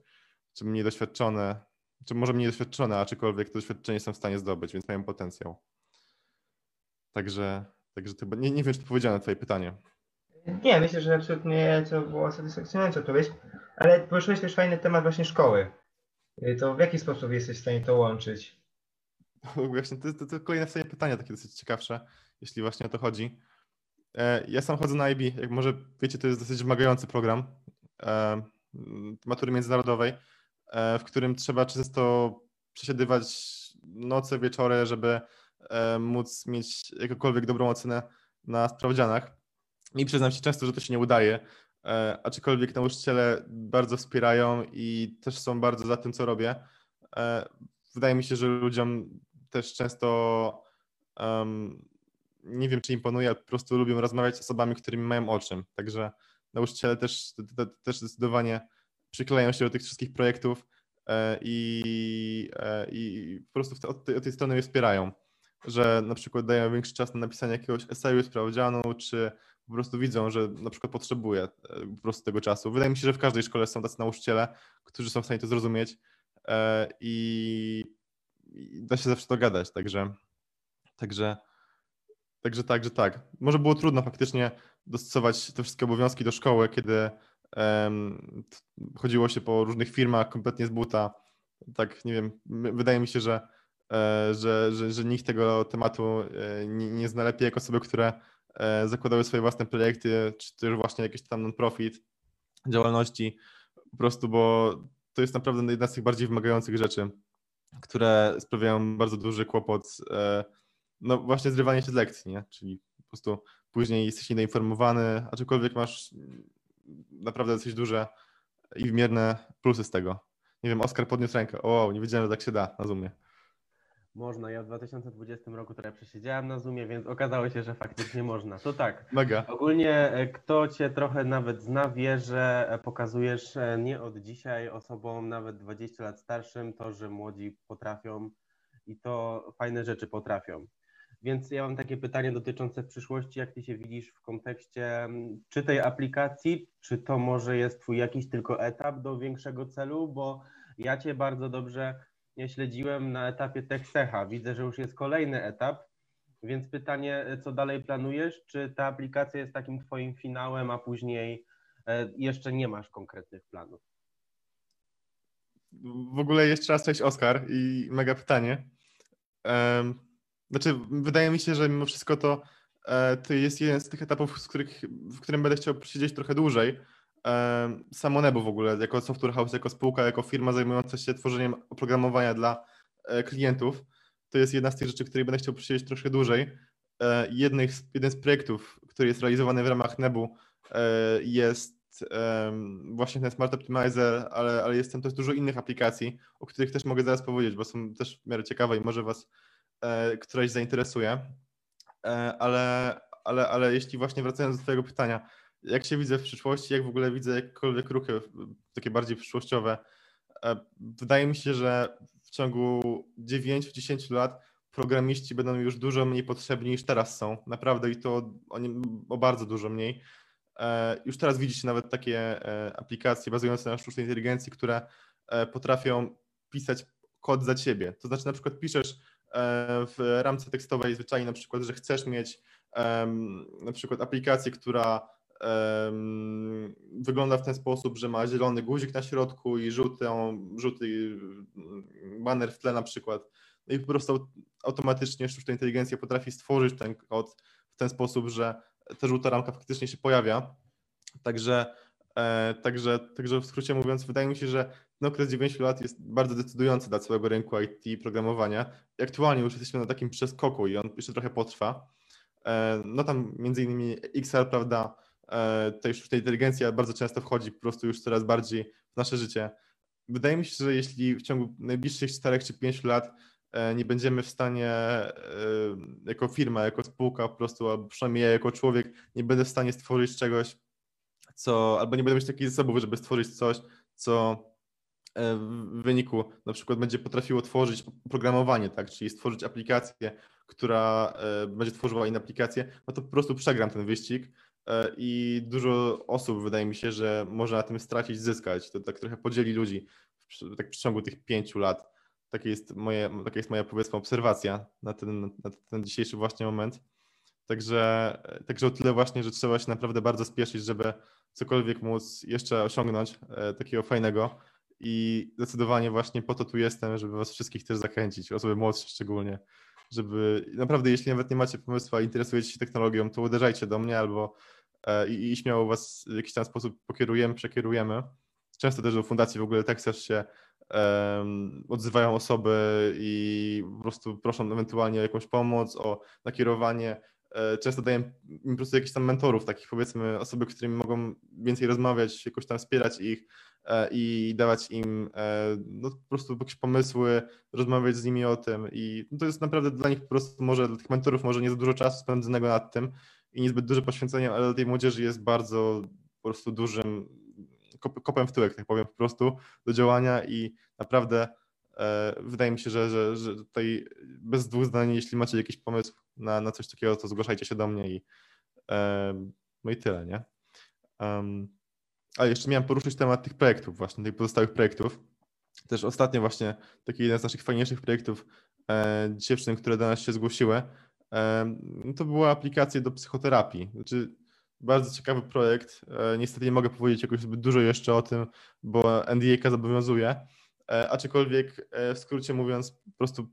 czy mniej doświadczone, czy może mniej doświadczone, a czykolwiek to doświadczenie są w stanie zdobyć, więc mają potencjał. Także, także to, nie, nie wiem, czy odpowiedziałem na twoje pytanie. Nie, myślę, że absolutnie to była satysfakcjonująca odpowiedź, ale poruszyłeś też fajny temat właśnie szkoły. Y, To w jaki sposób jesteś w stanie to łączyć? Właśnie to, to, to kolejne w takie dosyć ciekawsze, jeśli właśnie o to chodzi. E, Ja sam chodzę na IB, jak może wiecie, to jest dosyć wymagający program e, matury międzynarodowej, e, w którym trzeba często przesiedywać noce, wieczory, żeby móc mieć jakąkolwiek dobrą ocenę na sprawdzianach. I przyznam się często, że to się nie udaje, aczkolwiek nauczyciele bardzo wspierają i też są bardzo za tym, co robię. E, Wydaje mi się, że ludziom też często em, nie wiem, czy imponuje, ale po prostu lubią rozmawiać z osobami, którymi mają o czym. Także nauczyciele też, te- te- też zdecydowanie przyklejają się do tych wszystkich projektów e, i, e, i po prostu od, tej, od tej strony je wspierają, że na przykład dają większy czas na napisanie jakiegoś eseju, sprawdzianu, czy po prostu widzą, że na przykład potrzebuje po prostu tego czasu. Wydaje mi się, że w każdej szkole są tacy nauczyciele, którzy są w stanie to zrozumieć e, i, da się zawsze dogadać, także także Także tak, że tak. Może było trudno faktycznie dostosować te wszystkie obowiązki do szkoły, kiedy chodziło się po różnych firmach kompletnie z buta. Tak, nie wiem, wydaje mi się, że, e, że, że, że nikt tego tematu e, nie, nie zna lepiej jak osoby, które zakładały swoje własne projekty, czy też właśnie jakieś tam non-profit działalności, po prostu, bo to jest naprawdę jedna z tych bardziej wymagających rzeczy, które sprawiają bardzo duży kłopot e, no właśnie zrywanie się z lekcji, nie? Czyli po prostu później jesteś niedoinformowany, aczkolwiek masz naprawdę dosyć duże i wymierne plusy z tego. Nie wiem, Oskar podniósł rękę. O, nie wiedziałem, że tak się da na Zoomie. Można. Ja w 2020 roku trochę przesiedziałem na Zoomie, więc okazało się, że faktycznie można. To tak. Mega. Ogólnie e, kto cię trochę nawet zna, wie, że e, pokazujesz e, nie od dzisiaj osobom nawet 20 lat starszym to, że młodzi potrafią i to fajne rzeczy potrafią. Więc ja mam takie pytanie dotyczące przyszłości. Jak ty się widzisz w kontekście czy tej aplikacji, czy to może jest twój jakiś tylko etap do większego celu? Bo ja cię bardzo dobrze śledziłem na etapie TechSecha. Widzę, że już jest kolejny etap. Więc pytanie, co dalej planujesz? Czy ta aplikacja jest takim twoim finałem, a później e, jeszcze nie masz konkretnych planów? W ogóle jeszcze raz cześć Oskar i mega pytanie. Znaczy, wydaje mi się, że mimo wszystko to, e, to jest jeden z tych etapów, z których, w którym będę chciał siedzieć trochę dłużej. Samo Nebo w ogóle, jako software house, jako spółka, jako firma zajmująca się tworzeniem oprogramowania dla e, klientów, to jest jedna z tych rzeczy, której będę chciał siedzieć troszkę dłużej. E, Jednych jeden z projektów, który jest realizowany w ramach Nebu e, jest właśnie ten Smart Optimizer, ale, ale jest tam też dużo innych aplikacji, o których też mogę zaraz powiedzieć, bo są też w miarę ciekawe i może Was któraś zainteresuje. Ale, ale, ale jeśli właśnie wracając do Twojego pytania, jak się widzę w przyszłości, jak w ogóle widzę jakiekolwiek ruchy takie bardziej przyszłościowe, e, wydaje mi się, że w ciągu 9-10 lat programiści będą już dużo mniej potrzebni niż teraz są. Naprawdę i to o, nie, o bardzo dużo mniej. E, Już teraz widzicie nawet takie e, aplikacje bazujące na sztucznej inteligencji, które potrafią pisać kod za ciebie. To znaczy na przykład piszesz w ramce tekstowej zwyczajnie na przykład, że chcesz mieć na przykład aplikację, która wygląda w ten sposób, że ma zielony guzik na środku i żółtą, żółty mm, banner w tle na przykład. No i po prostu automatycznie sztuczna inteligencja potrafi stworzyć ten kod w ten sposób, że ta żółta ramka faktycznie się pojawia. Także, e, także, także w skrócie mówiąc, wydaje mi się, że ten okres 9 lat jest bardzo decydujący dla całego rynku IT i programowania. Aktualnie już jesteśmy na takim przeskoku i on jeszcze trochę potrwa. E, No tam między innymi XR, prawda, e, tej sztucznej inteligencji bardzo często wchodzi po prostu już coraz bardziej w nasze życie. Wydaje mi się, że jeśli w ciągu najbliższych 4 czy 5 lat e, nie będziemy w stanie e, jako firma, jako spółka po prostu, albo przynajmniej ja jako człowiek nie będę w stanie stworzyć czegoś, co, albo nie będę mieć takich zasobów, żeby stworzyć coś, co w wyniku na przykład będzie potrafiło tworzyć oprogramowanie, tak, czyli stworzyć aplikację, która będzie tworzyła inne aplikacje, no to po prostu przegram ten wyścig i dużo osób wydaje mi się, że może na tym stracić, zyskać. To tak trochę podzieli ludzi w, tak w przeciągu tych pięciu lat. Takie jest moje, taka jest moja powiedzmy obserwacja na ten, na ten dzisiejszy właśnie moment. Także, także o tyle właśnie, że trzeba się naprawdę bardzo spieszyć, żeby cokolwiek móc jeszcze osiągnąć e, takiego fajnego. I zdecydowanie właśnie po to tu jestem, żeby was wszystkich też zachęcić, osoby młodsze szczególnie, żeby naprawdę jeśli nawet nie macie pomysłu, a interesujecie się technologią, to uderzajcie do mnie albo e, i, i śmiało was w jakiś tam sposób pokierujemy, przekierujemy. Często też do fundacji w ogóle Texas się odzywają osoby i po prostu proszą ewentualnie o jakąś pomoc, o nakierowanie często daję im po prostu jakichś tam mentorów, takich powiedzmy osoby, z którymi mogą więcej rozmawiać, jakoś tam wspierać ich e, i dawać im e, no, po prostu jakieś pomysły, rozmawiać z nimi o tym. I no, to jest naprawdę dla nich po prostu może, dla tych mentorów może nie za dużo czasu spędzonego nad tym i niezbyt duże poświęcenie, ale dla tej młodzieży jest bardzo po prostu dużym kop- kopem w tyłek, tak powiem, po prostu do działania i naprawdę e, wydaje mi się, że, że, że tutaj bez dwóch zdań, jeśli macie jakiś pomysł na, na coś takiego, to zgłaszajcie się do mnie i e, no i tyle, nie? Um, ale jeszcze miałem poruszyć temat tych projektów właśnie, tych pozostałych projektów. Też ostatnio właśnie taki jeden z naszych fajniejszych projektów e, dziewczyn, które do nas się zgłosiły, e, to była aplikacja do psychoterapii. Znaczy, bardzo ciekawy projekt. E, niestety nie mogę powiedzieć jakoś zbyt dużo jeszcze o tym, bo NDA zobowiązuje. E, Aczkolwiek e, w skrócie mówiąc, po prostu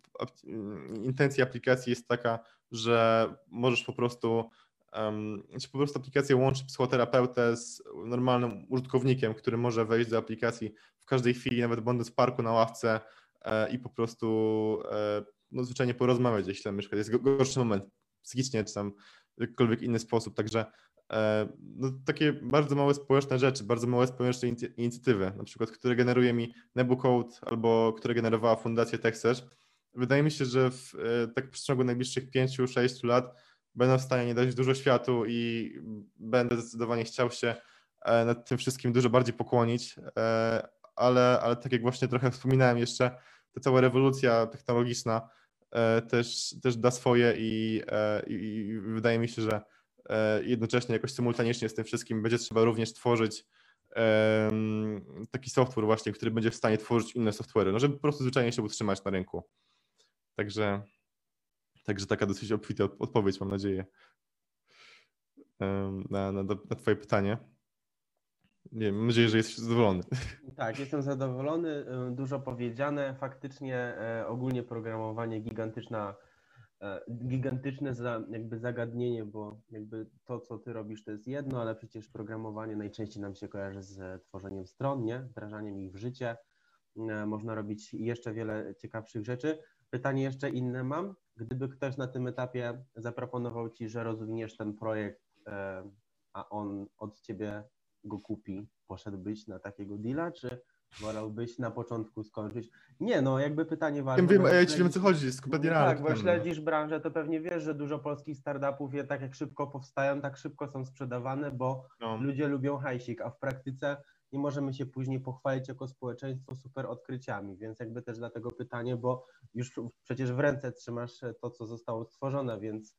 mm, intencja aplikacji jest taka, że możesz po prostu, um, po prostu aplikacja łączy psychoterapeutę z normalnym użytkownikiem, który może wejść do aplikacji w każdej chwili, nawet będąc w parku na ławce e, i po prostu e, no, zwyczajnie porozmawiać, jeśli tam mieszka. Jest go- gorszy moment psychicznie, czy tam w jakikolwiek inny sposób. Także no, takie bardzo małe społeczne rzeczy, bardzo małe społeczne inicjatywy, na przykład, które generuje mi Nebucode albo które generowała Fundacja Techsearch. Wydaje mi się, że w e, tak w przeciągu najbliższych 5-6 lat będę w stanie nie dać dużo światu i będę zdecydowanie chciał się e, nad tym wszystkim dużo bardziej pokłonić, e, ale, ale tak jak właśnie trochę wspominałem jeszcze, ta cała rewolucja technologiczna e, też, też da swoje i, e, i, i wydaje mi się, że e, jednocześnie jakoś symultanicznie z tym wszystkim będzie trzeba również tworzyć taki software właśnie, który będzie w stanie tworzyć inne software'y, no żeby po prostu zwyczajnie się utrzymać na rynku. Także, także taka dosyć obfita od- odpowiedź, mam nadzieję, na, na, na Twoje pytanie. Nie mam nadzieję, że jesteś zadowolony. Tak, jestem zadowolony. y, Dużo powiedziane. Faktycznie e, ogólnie programowanie gigantyczna, e, gigantyczne za, jakby zagadnienie, bo jakby to, co ty robisz, to jest jedno, ale przecież programowanie najczęściej nam się kojarzy z tworzeniem stron, nie? Wdrażaniem ich w życie. E, Można robić jeszcze wiele ciekawszych rzeczy. Pytanie jeszcze inne mam. Gdyby ktoś na tym etapie zaproponował ci, że rozwiniesz ten projekt, e, a on od ciebie go kupi, poszedłbyś na takiego deala, czy wolałbyś na początku skończyć? Nie, no jakby pytanie ważne. Wiem, wiem, ja ci wiem, co chodzi, jest kompletnie no. Tak, bo śledzisz branżę, to pewnie wiesz, że dużo polskich startupów je tak jak szybko powstają, tak szybko są sprzedawane, bo No. ludzie lubią hajsik, a w praktyce nie możemy się później pochwalić jako społeczeństwo super odkryciami, więc jakby też dlatego pytanie, bo już przecież w ręce trzymasz to, co zostało stworzone, więc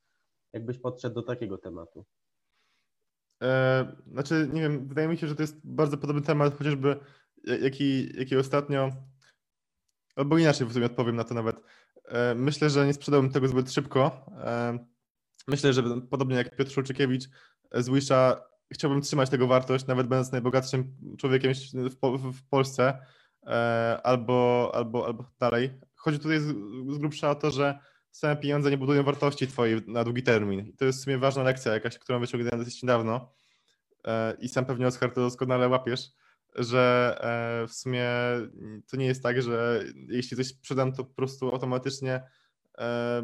jakbyś podszedł do takiego tematu. E, znaczy, nie wiem, wydaje mi się, że to jest bardzo podobny temat, chociażby ja- jaki, jaki ostatnio, albo inaczej w sumie odpowiem na to nawet. E, myślę, że nie sprzedałbym tego zbyt szybko. E, myślę, że podobnie jak Piotr Szulczykiewicz z Wisha chciałbym trzymać tego wartość, nawet będąc najbogatszym człowiekiem w, po, w Polsce e, albo, albo, albo dalej. Chodzi tutaj z, grubsza o to, że same pieniądze nie budują wartości twojej na długi termin. I to jest w sumie ważna lekcja jakaś, którą wyciągnąłem dosyć niedawno e, i sam pewnie Oskar to doskonale łapiesz, że e, w sumie to nie jest tak, że jeśli coś sprzedam, to po prostu automatycznie e,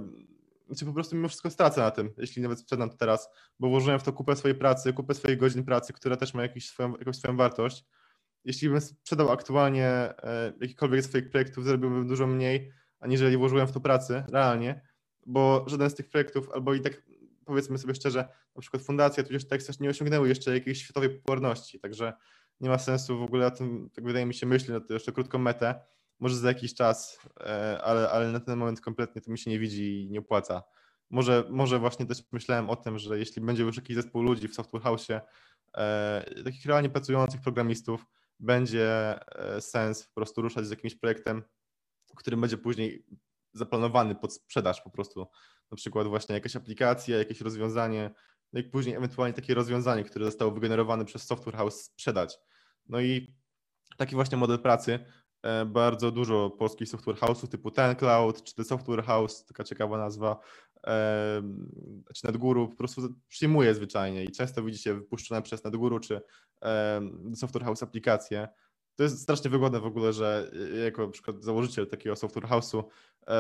znaczy po prostu mimo wszystko stracę na tym, jeśli nawet sprzedam to teraz, bo włożyłem w to kupę swojej pracy, kupę swoich godzin pracy, która też ma jakiś swoją, jakąś swoją wartość. Jeśli bym sprzedał aktualnie e, jakikolwiek z swoich projektów, zrobiłbym dużo mniej, aniżeli włożyłem w to pracy realnie, bo żaden z tych projektów, albo i tak powiedzmy sobie szczerze, na przykład fundacja, tudzież Texas nie osiągnęły jeszcze jakiejś światowej popularności, także nie ma sensu w ogóle o tym, tak wydaje mi się, myśleć na to jeszcze krótką metę, może za jakiś czas, e, ale, ale na ten moment kompletnie to mi się nie widzi i nie opłaca. Może, może właśnie też myślałem o tym, że jeśli będzie już jakiś zespół ludzi w Software House'ie, e, takich realnie pracujących programistów, będzie e, sens po prostu ruszać z jakimś projektem, który będzie później zaplanowany pod sprzedaż po prostu. Na przykład właśnie jakaś aplikacja, jakieś rozwiązanie, no i później ewentualnie takie rozwiązanie, które zostało wygenerowane przez Software House sprzedać. No i taki właśnie model pracy e, bardzo dużo polskich software house'ów typu Ten Cloud czy The Software House, taka ciekawa nazwa, e, czy NetGuru po prostu przyjmuje zwyczajnie i często widzicie wypuszczone przez NetGuru czy e, Software House aplikacje, to jest strasznie wygodne w ogóle, że ja jako na przykład założyciel takiego software house'u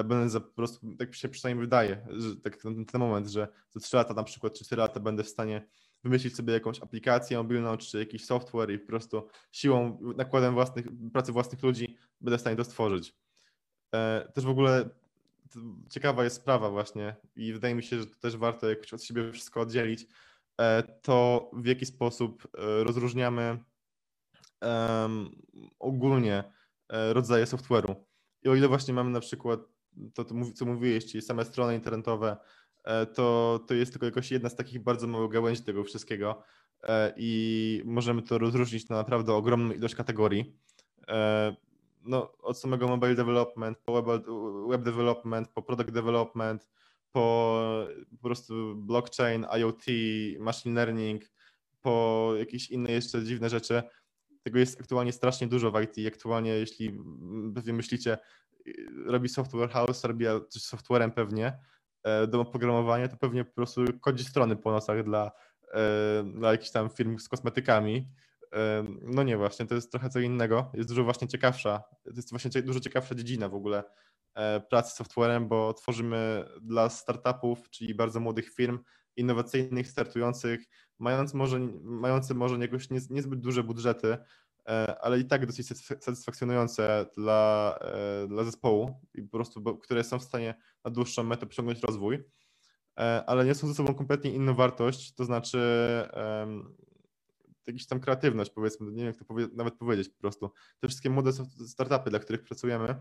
będę po prostu, tak się przynajmniej wydaje, że tak na ten moment, że za 3 lata na przykład, czy 4 lata będę w stanie wymyślić sobie jakąś aplikację mobilną, czy jakiś software i po prostu siłą, nakładem własnych, pracy własnych ludzi będę w stanie to stworzyć. E, Też w ogóle ciekawa jest sprawa właśnie i wydaje mi się, że to też warto jakoś od siebie wszystko oddzielić, e, to w jaki sposób e, rozróżniamy ogólnie rodzaje software'u. I o ile właśnie mamy na przykład to, co mówiłeś, czyli same strony internetowe, to, to jest tylko jakoś jedna z takich bardzo małych gałęzi tego wszystkiego e, i możemy to rozróżnić na naprawdę ogromną ilość kategorii. E, No, od samego mobile development, po web, web development, po product development, po po prostu blockchain, IoT, machine learning, po jakieś inne jeszcze dziwne rzeczy. Tego jest aktualnie strasznie dużo w IT. Aktualnie, jeśli pewnie myślicie, y, robi software house, robi coś softwarem pewnie e, do oprogramowania, to pewnie po prostu kodzi strony po nocach dla, e, dla jakichś tam firm z kosmetykami. E, No nie, właśnie, to jest trochę co innego. Jest dużo właśnie ciekawsza, to jest właśnie dużo ciekawsza dziedzina w ogóle e, pracy z softwarem, bo tworzymy dla startupów, czyli bardzo młodych firm, innowacyjnych, startujących, mając może, mające może jakoś nie, niezbyt duże budżety, e, ale i tak dosyć satysfak- satysfakcjonujące dla, e, dla zespołu, i po prostu, które są w stanie na dłuższą metę pociągnąć rozwój, e, ale niosą ze sobą kompletnie inną wartość, to znaczy em, jakiś tam kreatywność, powiedzmy, nie wiem jak to powie, nawet powiedzieć po prostu. Te wszystkie młode startupy, dla których pracujemy,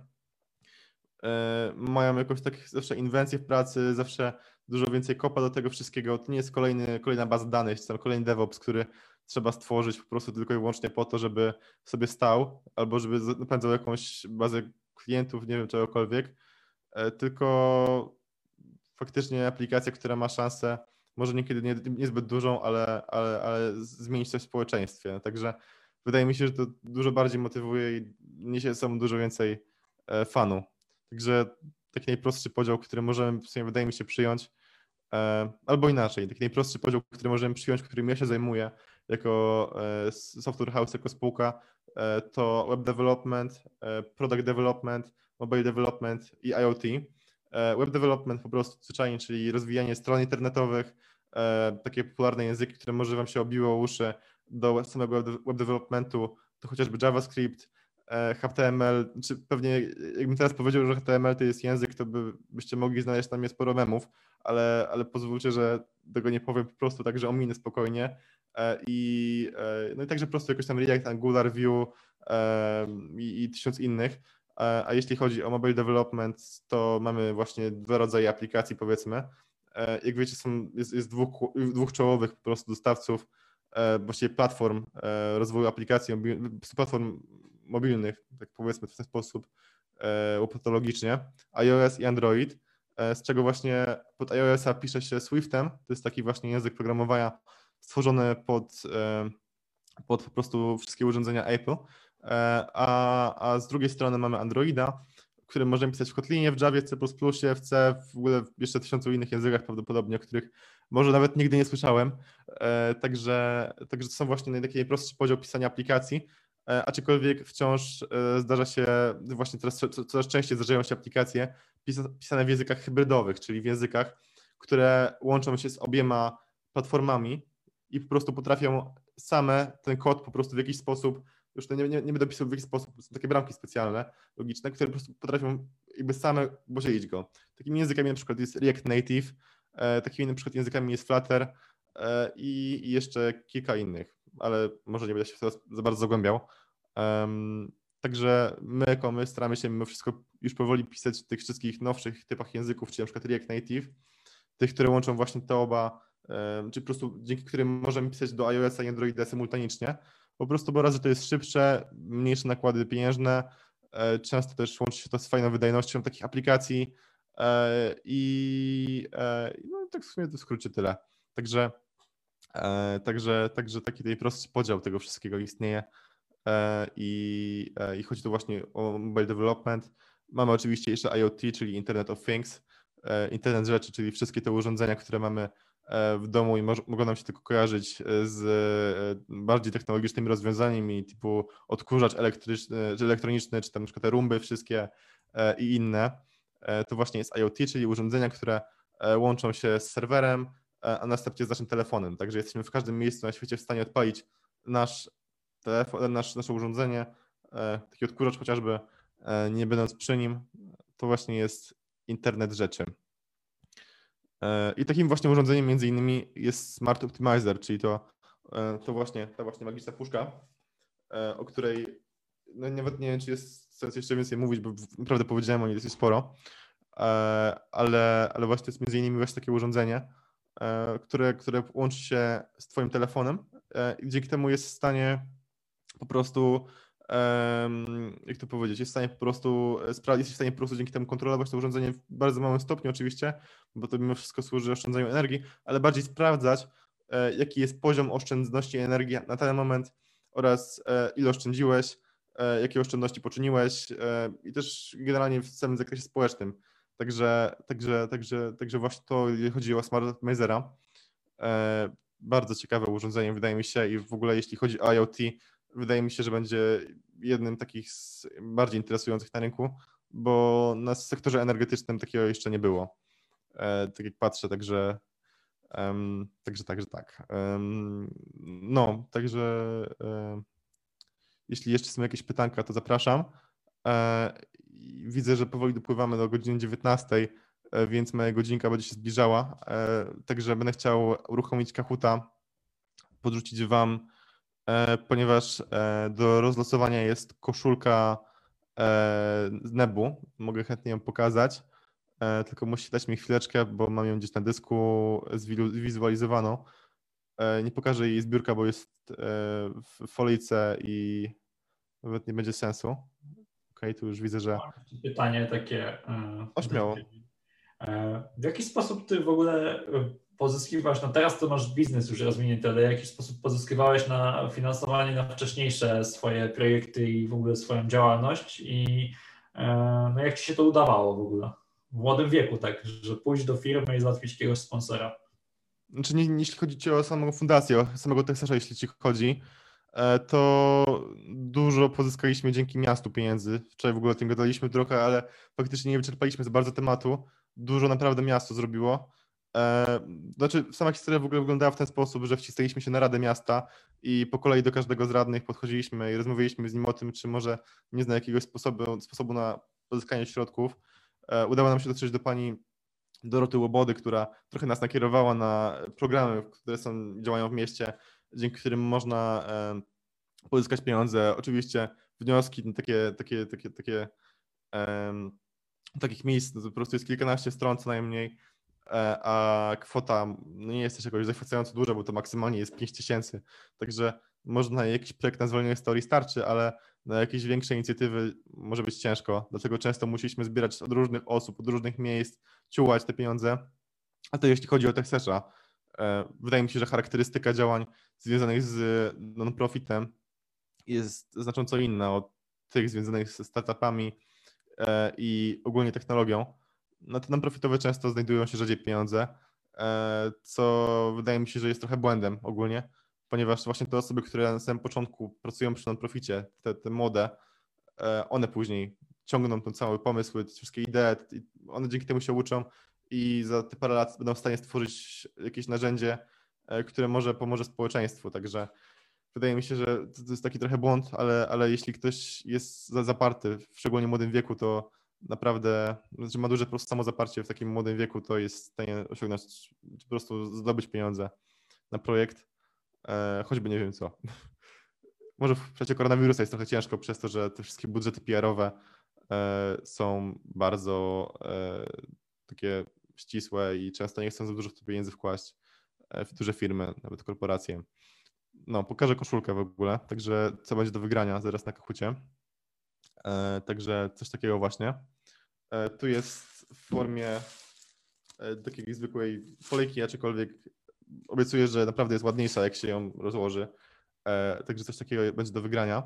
e, mają jakąś tak zawsze inwencję w pracy, zawsze dużo więcej kopa do tego wszystkiego. To nie jest kolejny, kolejna baza danych, czy tam kolejny DevOps, który trzeba stworzyć po prostu tylko i wyłącznie po to, żeby sobie stał, albo żeby napędzał jakąś bazę klientów, nie wiem, czegokolwiek, e, tylko faktycznie aplikacja, która ma szansę, może niekiedy nie, niezbyt dużą, ale, ale, ale zmienić coś w społeczeństwie. Także wydaje mi się, że to dużo bardziej motywuje i niesie sobą dużo więcej e, fanu. Także taki najprostszy podział, który możemy, w sumie wydaje mi się, przyjąć, e, albo inaczej, taki najprostszy podział, który możemy przyjąć, którym ja się zajmuję jako e, software house, jako spółka, e, to web development, e, product development, mobile development i IoT. Web development po prostu zwyczajnie, czyli rozwijanie stron internetowych, takie popularne języki, które może Wam się obiło uszy do samego web developmentu, to chociażby JavaScript, HTML, czy pewnie jakbym teraz powiedział, że HTML to jest język, to by, byście mogli znaleźć tam jest sporo memów, ale, ale pozwólcie, że tego nie powiem po prostu, także ominę spokojnie. E, I, e, no i także po prostu jakoś tam React, Angular, Vue e, i, i tysiąc innych. A jeśli chodzi o mobile development, to mamy właśnie dwa rodzaje aplikacji, powiedzmy. Jak wiecie, są, jest, jest dwóch, dwóch czołowych po prostu dostawców właściwie platform rozwoju aplikacji, platform mobilnych, tak powiedzmy w ten sposób e, patologicznie, iOS i Android, z czego właśnie pod iOS-a pisze się Swiftem, to jest taki właśnie język programowania stworzony pod, e, pod po prostu wszystkie urządzenia Apple, E, a, a z drugiej strony mamy Androida, który możemy pisać w Kotlinie, w Javie, w C++, w C, w ogóle jeszcze tysiącu innych językach prawdopodobnie, o których może nawet nigdy nie słyszałem. E, Także, także to są właśnie taki najprostszy podział pisania aplikacji, aczkolwiek wciąż zdarza się, właśnie teraz co- coraz częściej zdarzają się aplikacje pisa- pisane w językach hybrydowych, czyli w językach, które łączą się z obiema platformami i po prostu potrafią same ten kod po prostu w jakiś sposób już nie, nie, nie będę pisał w jaki sposób, są takie bramki specjalne, logiczne, które po prostu potrafią jakby same podzielić go. Takimi językami na przykład jest React Native, e, takimi na przykład językami jest Flutter e, i, i jeszcze kilka innych, ale może nie będę się teraz za bardzo zagłębiał. Em, także my jako my staramy się mimo wszystko już powoli pisać w tych wszystkich nowszych typach języków, czyli na przykład React Native, tych, które łączą właśnie te oba, czyli po prostu dzięki którym możemy pisać do iOS-a i Androida symultanicznie, po prostu, bo raz, że to jest szybsze, mniejsze nakłady pieniężne, e, często też łączy się to z fajną wydajnością takich aplikacji e, i e, no tak w sumie to w skrócie tyle. Także, także, także taki najprostszy podział tego wszystkiego istnieje i, i chodzi tu właśnie o mobile development. Mamy oczywiście jeszcze IoT, czyli Internet of Things, Internet rzeczy, czyli wszystkie te urządzenia, które mamy w domu i moż- mogą nam się tylko kojarzyć e, z e, bardziej technologicznymi rozwiązaniami typu odkurzacz elektryczny, czy elektroniczny, czy tam na przykład te rumby wszystkie e, i inne, e, to właśnie jest IoT, czyli urządzenia, które e, łączą się z serwerem, e, a następnie z naszym telefonem. Także jesteśmy w każdym miejscu na świecie w stanie odpalić nasz telefon, nasz, nasze urządzenie, e, taki odkurzacz chociażby, e, nie będąc przy nim, to właśnie jest internet rzeczy. E, I takim właśnie urządzeniem między innymi jest Smart Optimizer, czyli to, e, to właśnie ta właśnie magiczna puszka, e, o której no nawet nie wiem, czy jest sens jeszcze więcej mówić, bo naprawdę powiedziałem o niej dosyć sporo, ale, ale właśnie jest między innymi właśnie takie urządzenie, które, które łączy się z twoim telefonem i dzięki temu jest w stanie po prostu jak to powiedzieć, jest w stanie po prostu, e, jesteś w stanie po prostu dzięki temu kontrolować to urządzenie w bardzo małym stopniu oczywiście, bo to mimo wszystko służy oszczędzaniu energii, ale bardziej sprawdzać, e, jaki jest poziom oszczędności energii na ten moment oraz e, ile oszczędziłeś, jakie oszczędności poczyniłeś i też generalnie w całym zakresie społecznym. Także, także, także, także właśnie to, jeżeli chodzi o Smart Optimizera, bardzo ciekawe urządzenie wydaje mi się i w ogóle jeśli chodzi o IoT, wydaje mi się, że będzie jednym takich z bardziej interesujących na rynku, bo na sektorze energetycznym takiego jeszcze nie było. E, tak jak patrzę, także em, także, także tak. Em, no, także e, jeśli jeszcze są jakieś pytanka, to zapraszam. E, widzę, że powoli dopływamy do godziny 19, e, więc moja godzinka będzie się zbliżała, także będę chciał uruchomić Kahuta, podrzucić Wam ponieważ e, do rozlosowania jest koszulka e, z Nebu. Mogę chętnie ją pokazać, e, tylko musicie dać mi chwileczkę, bo mam ją gdzieś na dysku zwizualizowaną. E, Nie pokażę jej zbiórka, bo jest e, w folijce i nawet nie będzie sensu. Okej, tu już widzę, że Pytanie takie. e, O, śmiało. E, W jaki sposób ty w ogóle pozyskiwasz, no teraz to masz biznes już rozwinięty, ale w jaki sposób pozyskiwałeś na finansowanie na wcześniejsze swoje projekty i w ogóle swoją działalność i e, no jak ci się to udawało w ogóle? W młodym wieku, tak, że pójść do firmy i załatwić jakiegoś sponsora. Znaczy, nie, jeśli chodzi o samą fundację, o samego Teksasza, jeśli ci chodzi, e, to dużo pozyskaliśmy dzięki miastu pieniędzy. Wczoraj w ogóle o tym gadaliśmy trochę, ale faktycznie nie wyczerpaliśmy za bardzo tematu. Dużo naprawdę miasto zrobiło. E, Znaczy, sama historia w ogóle wyglądała w ten sposób, że wcisnęliśmy się na Radę Miasta i po kolei do każdego z radnych podchodziliśmy i rozmawialiśmy z nim o tym, czy może nie zna jakiegoś sposobu, sposobu na pozyskanie środków. E, Udało nam się dotrzeć do pani Doroty Łobody, która trochę nas nakierowała na programy, które są, działają w mieście, dzięki którym można e, pozyskać pieniądze. Oczywiście wnioski, takie, takie, takie, takie em, takich miejsc, po prostu jest kilkanaście stron co najmniej, a kwota no, nie jest też jakoś zachwycająco duża, bo to maksymalnie jest 5 tysięcy, także może na jakiś projekt na zwolnienie historii starczy, ale na jakieś większe inicjatywy może być ciężko, dlatego często musieliśmy zbierać od różnych osób, od różnych miejsc, ciułać te pieniądze. A to jeśli chodzi o Texasza, e, wydaje mi się, że charakterystyka działań związanych z non-profitem jest znacząco inna od tych związanych ze startupami e, i ogólnie technologią. Na te non-profitowe często znajdują się rzadziej pieniądze, e, co wydaje mi się, że jest trochę błędem ogólnie, ponieważ właśnie te osoby, które na samym początku pracują przy non-proficie, te, te młode, e, one później ciągną ten cały pomysł, te wszystkie idee, one dzięki temu się uczą i za te parę lat będą w stanie stworzyć jakieś narzędzie, e, które może pomoże społeczeństwu. Także wydaje mi się, że to jest taki trochę błąd, ale, ale jeśli ktoś jest za- zaparty, w szczególnie młodym wieku, to naprawdę, znaczy ma duże po prostu samozaparcie w takim młodym wieku, to jest w stanie osiągnąć, po prostu zdobyć pieniądze na projekt, e, choćby nie wiem co. Może w czasie koronawirusa jest trochę ciężko przez to, że te wszystkie budżety PR-owe e, są bardzo e, takie ścisłe i często nie chcą za dużo w to pieniędzy wkłaść e, w duże firmy, nawet korporacje. No, pokażę koszulkę w ogóle, także co będzie do wygrania zaraz na kachucie. E, Także coś takiego właśnie. E, Tu jest w formie e, takiej zwykłej folejki, aczkolwiek obiecuję, że naprawdę jest ładniejsza, jak się ją rozłoży. Także coś takiego będzie do wygrania.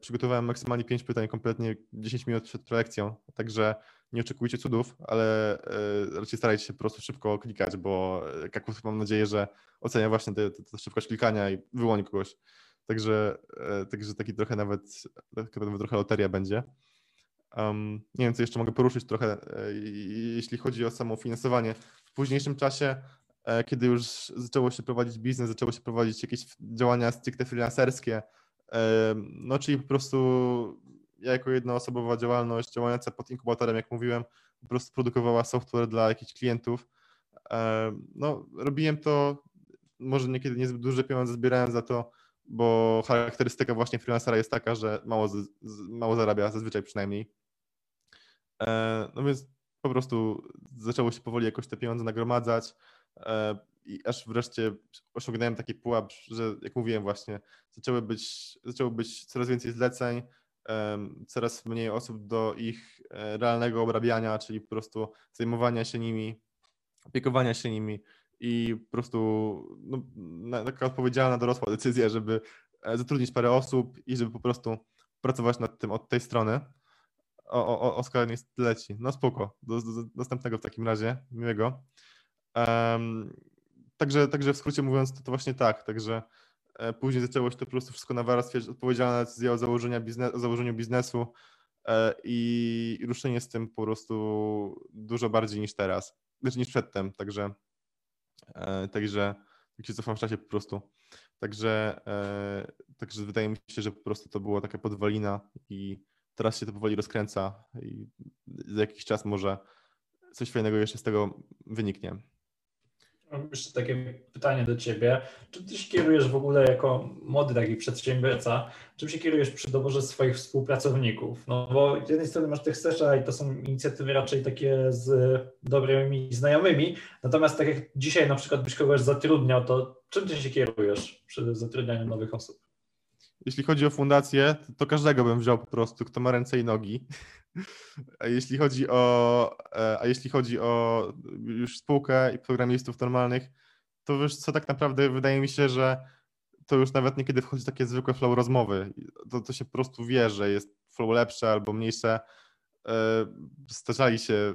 Przygotowałem maksymalnie 5 pytań, kompletnie 10 minut przed prelekcją, także nie oczekujcie cudów, ale raczej starajcie się po prostu szybko klikać, bo Kakus mam nadzieję, że ocenia właśnie tę szybkość klikania i wyłoni kogoś. Także, e, także taki trochę nawet, trochę loteria będzie. Um, nie wiem, co jeszcze mogę poruszyć trochę, e, jeśli chodzi o samo finansowanie. W późniejszym czasie, e, kiedy już zaczęło się prowadzić biznes, zaczęło się prowadzić jakieś działania stricte freelancerskie, no czyli po prostu ja jako jednoosobowa działalność działająca pod inkubatorem, jak mówiłem, po prostu produkowała software dla jakichś klientów. No, robiłem to, może niekiedy niezbyt duże pieniądze zbierałem za to, bo charakterystyka właśnie freelancera jest taka, że mało, z, mało zarabia, zazwyczaj przynajmniej. E, no więc po prostu zaczęło się powoli jakoś te pieniądze nagromadzać e, i aż wreszcie osiągnąłem taki pułap, że jak mówiłem właśnie, zaczęły być, zaczęło być coraz więcej zleceń, coraz mniej osób do ich e, realnego obrabiania, czyli po prostu zajmowania się nimi, opiekowania się nimi i po prostu no, taka odpowiedzialna, dorosła decyzja, żeby zatrudnić parę osób i żeby po prostu pracować nad tym od tej strony. O, o, Oskar niestety leci. No spoko. Do, do, do następnego w takim razie. Miłego. Um, także, także w skrócie mówiąc, to, to właśnie tak. Także e, później zaczęło się to po prostu wszystko nawarstwiać. Odpowiedzialna decyzja o, biznes, o założeniu biznesu e, i ruszenie z tym po prostu dużo bardziej niż teraz. Znaczy niż przedtem. Także, e, także tak się cofam w czasie po prostu. Także, e, także wydaje mi się, że po prostu to była taka podwalina i teraz się to powoli rozkręca i za jakiś czas może coś fajnego jeszcze z tego wyniknie. Mam jeszcze takie pytanie do Ciebie. Czy Ty się kierujesz w ogóle jako młody taki przedsiębiorca, czym się kierujesz przy doborze swoich współpracowników? No bo z jednej strony masz Techsesha i to są inicjatywy raczej takie z dobrymi znajomymi, natomiast tak jak dzisiaj na przykład byś kogoś zatrudniał, to czym Ty się kierujesz przy zatrudnianiu nowych osób? Jeśli chodzi o fundację, to każdego bym wziął po prostu, kto ma ręce i nogi. A jeśli chodzi o, e, a jeśli chodzi o już spółkę i programistów normalnych, to wiesz co, tak naprawdę wydaje mi się, że to już nawet niekiedy wchodzi takie zwykłe flow rozmowy. To, to się po prostu wie, że jest flow lepsze albo mniejsze. E, zdarzali się,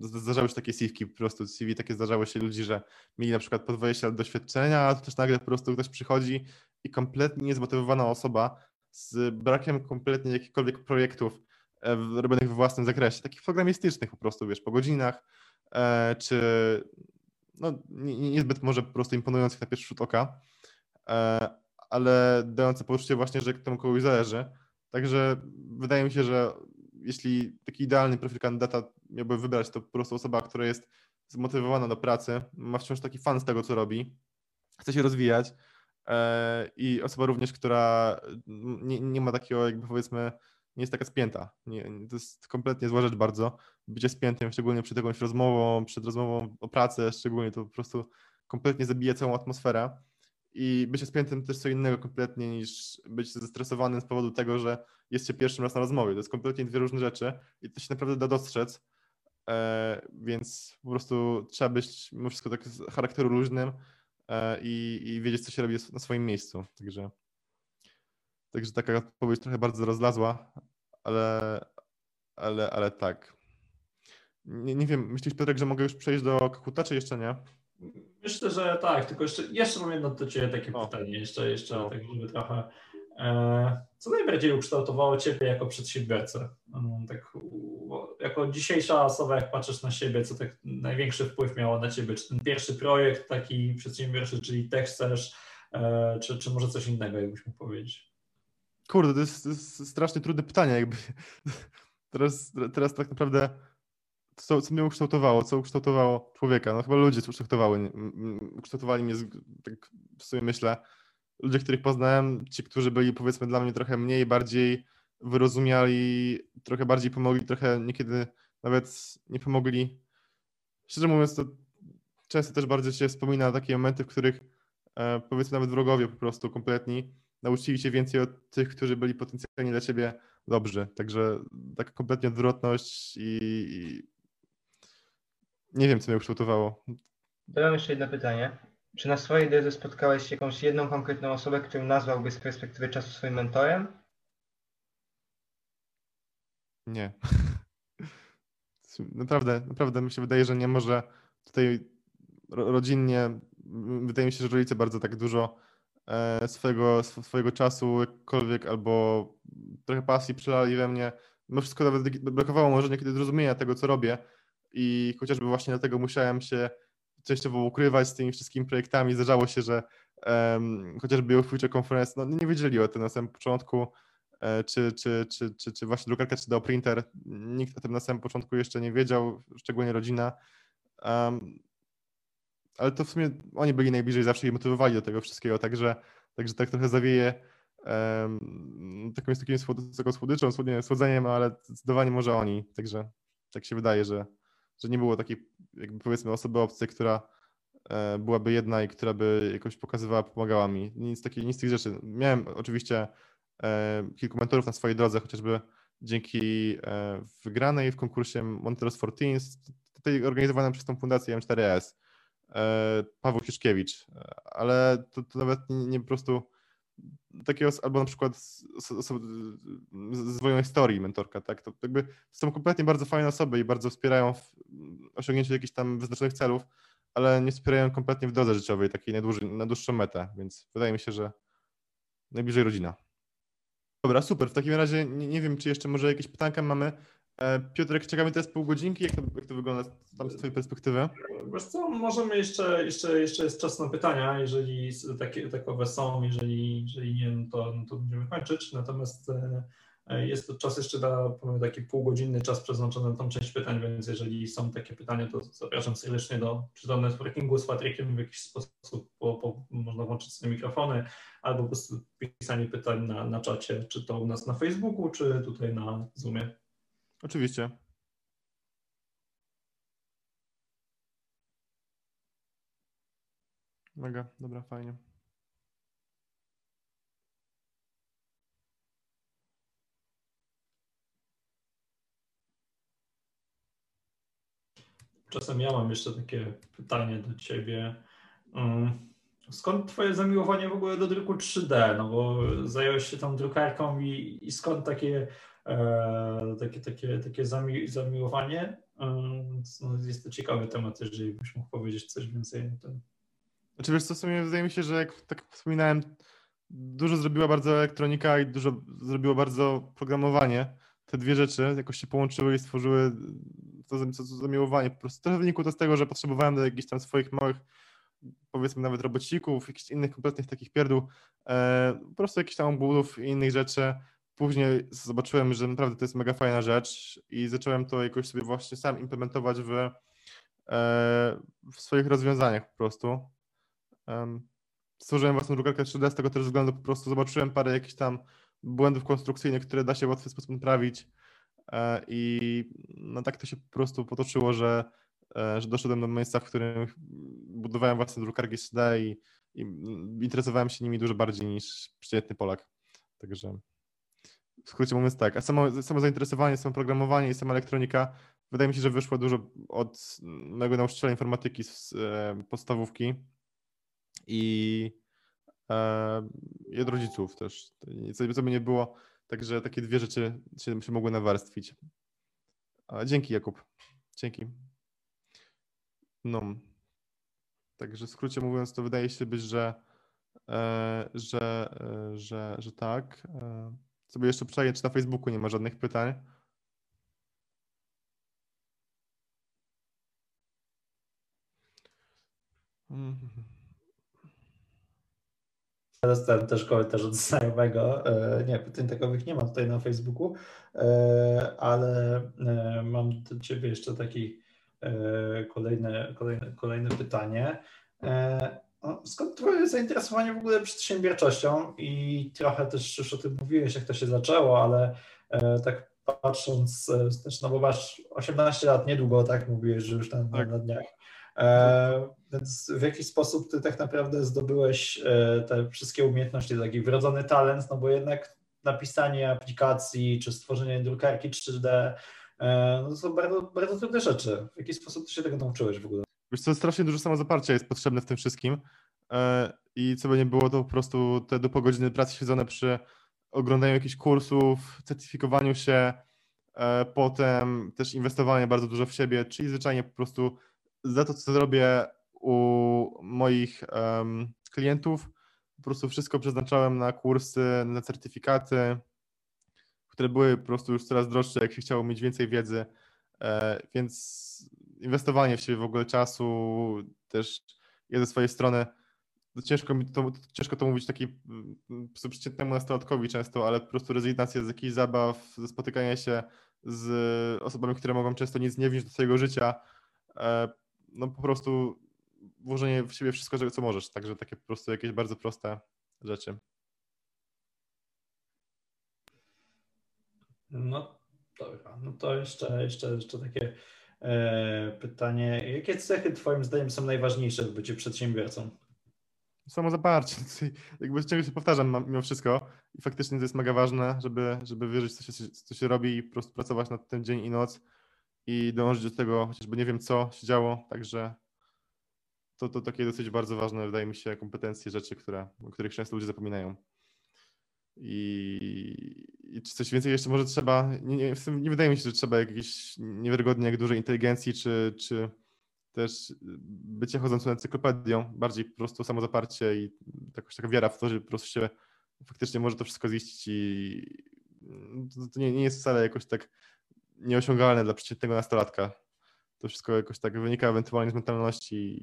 zdarzały się takie CV po prostu CV takie zdarzały się ludzi, że mieli na przykład po 20 lat doświadczenia, a to też nagle po prostu ktoś przychodzi i kompletnie niezmotywowana osoba z brakiem kompletnie jakichkolwiek projektów e, robionych we własnym zakresie, takich programistycznych po prostu, wiesz, po godzinach, e, czy no, niezbyt może po prostu imponujących na pierwszy rzut oka, e, ale dające poczucie właśnie, że temu kogoś zależy. Także wydaje mi się, że jeśli taki idealny profil kandydata miałby wybrać, to po prostu osoba, która jest zmotywowana do pracy, ma wciąż taki fan z tego, co robi, chce się rozwijać, i osoba również, która nie, nie ma takiego jakby powiedzmy, nie jest taka spięta. Nie, to jest kompletnie zła rzecz bardzo. Bycie spiętym, szczególnie przed jakąś rozmową, przed rozmową o pracę, szczególnie to po prostu kompletnie zabija całą atmosferę. I bycie spiętym to jest co innego kompletnie niż być zestresowanym z powodu tego, że jest się pierwszym raz na rozmowie. To jest kompletnie dwie różne rzeczy i to się naprawdę da dostrzec. E, więc po prostu trzeba być mimo wszystko tak z charakteru luźnym, E, i, i wiedzieć, co się robi na swoim miejscu. Także, także taka odpowiedź trochę bardzo rozlazła, ale, ale, ale tak. Nie, nie wiem, myślisz Piotrek, że mogę już przejść do Kakuta, czy jeszcze nie? Myślę, że tak, tylko jeszcze, jeszcze mam jedno do Ciebie takie o. pytanie, jeszcze, jeszcze no. tak, żeby trochę E, co najbardziej ukształtowało Ciebie jako przedsiębiorcę? Mm, tak, jako dzisiejsza osoba, jak patrzysz na siebie, co tak największy wpływ miało na Ciebie? Czy ten pierwszy projekt taki przedsiębiorczy, czyli Techsters, e, czy, czy może coś innego, jakbyś mógł powiedzieć? Kurde, to jest, to jest strasznie trudne pytanie. Jakby. Teraz, teraz tak naprawdę co, co mnie ukształtowało, co ukształtowało człowieka? No chyba ludzie ukształtowały, ukształtowali mnie, tak w sumie myślę, ludzie, których poznałem, ci, którzy byli powiedzmy dla mnie trochę mniej, bardziej wyrozumiali, trochę bardziej pomogli, trochę niekiedy nawet nie pomogli. Szczerze mówiąc, to często też bardzo się wspomina takie momenty, w których e, powiedzmy nawet wrogowie po prostu kompletni nauczyli się więcej od tych, którzy byli potencjalnie dla ciebie dobrzy. Także taka kompletnie odwrotność i, i nie wiem, co mnie ukształtowało. To mam jeszcze jedno pytanie. Czy na swojej drodze spotkałeś jakąś jedną konkretną osobę, którą nazwałbyś z perspektywy czasu swoim mentorem? Nie. Naprawdę, naprawdę mi się wydaje, że nie może tutaj ro- rodzinnie, wydaje mi się, że rodzice bardzo tak dużo e, swojego, sw- swojego czasu jakkolwiek albo trochę pasji przelali we mnie. Mimo wszystko nawet brakowało może niekiedy zrozumienia tego, co robię i chociażby właśnie dlatego musiałem się częściowo ukrywać z tymi wszystkimi projektami. Zdarzało się, że em, chociażby Future Conference, no nie wiedzieli o tym na samym początku, czy, czy, czy, czy, czy właśnie drukarka, czy dał printer. Nikt o tym na samym początku jeszcze nie wiedział, szczególnie rodzina. Em, ale to w sumie oni byli najbliżej, zawsze je motywowali do tego wszystkiego, także, także tak trochę zawieje um, taką, takim słod- taką słodyczą, słodzeniem, ale zdecydowanie może oni, także tak się wydaje, że, że nie było takiej jakby powiedzmy osoby obcej, która e, byłaby jedna i która by jakoś pokazywała, pomagała mi. Nic, takiej, nic z tych rzeczy. Miałem oczywiście e, kilku mentorów na swojej drodze, chociażby dzięki e, wygranej w konkursie Monteros for Teens, tutaj organizowanym przez tą fundację M4S, e, Paweł Kiszkiewicz, e, ale to, to nawet nie, po prostu takie os- albo na przykład z- z- z historii mentorka, tak, to jakby są kompletnie bardzo fajne osoby i bardzo wspierają w osiągnięciu jakichś tam wyznaczonych celów, ale nie wspierają kompletnie w drodze życiowej, takiej na dłuższą metę, więc wydaje mi się, że najbliżej rodzina. Dobra, super. W takim razie nie, nie wiem, czy jeszcze może jakieś pytanka mamy. E, Piotrek, czekamy teraz pół godzinki. Jak to, jak to wygląda tam z Twojej perspektywy? Wiesz co, możemy jeszcze, jeszcze, jeszcze jest czas na pytania, jeżeli takie, takowe są, jeżeli, jeżeli nie, no to, no to będziemy kończyć. Natomiast e, jest to czas jeszcze na taki półgodzinny czas przeznaczony na tą część pytań, więc jeżeli są takie pytania, to zapraszam serdecznie do do networkingu z Patrykiem w jakiś sposób, po, po, można włączyć sobie mikrofony, albo po prostu pisanie pytań na, na czacie, czy to u nas na Facebooku, czy tutaj na Zoomie. Oczywiście. Mega, dobra, fajnie. Czasem ja mam jeszcze takie pytanie do ciebie. Mm, Skąd twoje zamiłowanie w ogóle do druku 3D? No bo zająłeś się tą drukarką i, i skąd takie, e, takie, takie, takie zami, zamiłowanie? Mm, No, jest to ciekawy temat, jeżeli byś mógł powiedzieć coś więcej o tym. Znaczy wiesz co, w sumie wydaje mi się, że jak tak wspominałem, dużo zrobiła bardzo elektronika i dużo zrobiło bardzo programowanie. Te dwie rzeczy jakoś się połączyły i stworzyły to, to, to zamiłowanie. Po prostu trochę wynikło z tego, że potrzebowałem do jakichś tam swoich małych, powiedzmy nawet robocików, jakichś innych kompletnych takich pierdół, e, po prostu jakichś tam obudów i innych rzeczy. Później zobaczyłem, że naprawdę to jest mega fajna rzecz i zacząłem to jakoś sobie właśnie sam implementować w, e, w swoich rozwiązaniach po prostu. Em, Stworzyłem własną drukarkę 3D z tego też względu, po prostu zobaczyłem parę jakichś tam błędów konstrukcyjnych, które da się w łatwy sposób naprawić. E, i no tak to się po prostu potoczyło, że, e, że doszedłem do miejsca, w którym budowałem własne drukarki 3D i, i interesowałem się nimi dużo bardziej niż przeciętny Polak. Także w skrócie mówiąc tak, a samo, samo zainteresowanie, samo programowanie i sama elektronika wydaje mi się, że wyszło dużo od mojego nauczyciela informatyki z e, podstawówki. I, i od rodziców też. Co, by nie było, także takie dwie rzeczy się, się mogły nawarstwić. Dzięki Jakub. Dzięki. No. Także w skrócie mówiąc, to wydaje się być, że, e, że, e, że, że tak. E, sobie jeszcze przeję, czy na Facebooku nie ma żadnych pytań. Mhm. Dostałem też komentarz od znajomego. E, Nie, pytań takowych nie ma tutaj na Facebooku, e, ale e, mam do Ciebie jeszcze taki e, kolejne, kolejne, kolejne pytanie. E, o, Skąd Twoje zainteresowanie w ogóle przedsiębiorczością i trochę też już o tym mówiłeś, jak to się zaczęło, ale tak patrząc, też, no bo masz 18 lat, niedługo, tak mówiłeś, że już na, Tak. na dniach. E, więc w jaki sposób ty tak naprawdę zdobyłeś e, te wszystkie umiejętności, taki wrodzony talent, no bo jednak napisanie aplikacji czy stworzenie drukarki 3D e, no to są bardzo, bardzo trudne rzeczy. W jaki sposób ty się tego nauczyłeś w ogóle? Wiesz co, strasznie dużo samozaparcia jest potrzebne w tym wszystkim i co by nie było, to po prostu te do pół godziny pracy siedzone przy oglądaniu jakichś kursów, certyfikowaniu się, potem też inwestowanie bardzo dużo w siebie, czyli zwyczajnie po prostu za to, co zrobię u moich em, klientów, po prostu wszystko przeznaczałem na kursy, na certyfikaty, które były po prostu już coraz droższe, jak się chciało mieć więcej wiedzy, e, więc inwestowanie w siebie w ogóle czasu też ja ze swojej strony. To ciężko, mi to, ciężko to mówić taki przeciętnemu nastolatkowi często, ale po prostu rezygnacja z jakichś zabaw, ze spotykania się z osobami, które mogą często nic nie wnieść do swojego życia, e, no po prostu włożenie w siebie wszystko, co możesz, także takie po prostu jakieś bardzo proste rzeczy. No dobra, no to jeszcze, jeszcze, jeszcze takie e, pytanie. Jakie cechy Twoim zdaniem są najważniejsze w byciu przedsiębiorcą? Samo zaparcie, jakby ciągle się powtarzam mimo wszystko i faktycznie to jest mega ważne, żeby, żeby wierzyć, co się, co się robi i po prostu pracować nad tym dzień i noc i dążyć do tego, chociażby nie wiem co się działo, także to, to takie dosyć bardzo ważne, wydaje mi się, kompetencje, rzeczy, które, o których często ludzie zapominają. I, i czy coś więcej jeszcze może trzeba, nie, nie, nie wydaje mi się, że trzeba jakiejś niewiarygodnie jak dużej inteligencji, czy, czy też bycie chodzącą encyklopedią, bardziej po prostu samozaparcie i jakaś taka wiara w to, że po prostu się faktycznie może to wszystko ziścić i to nie, nie jest wcale jakoś tak nieosiągalne dla przeciętnego nastolatka. To wszystko jakoś tak wynika ewentualnie z mentalności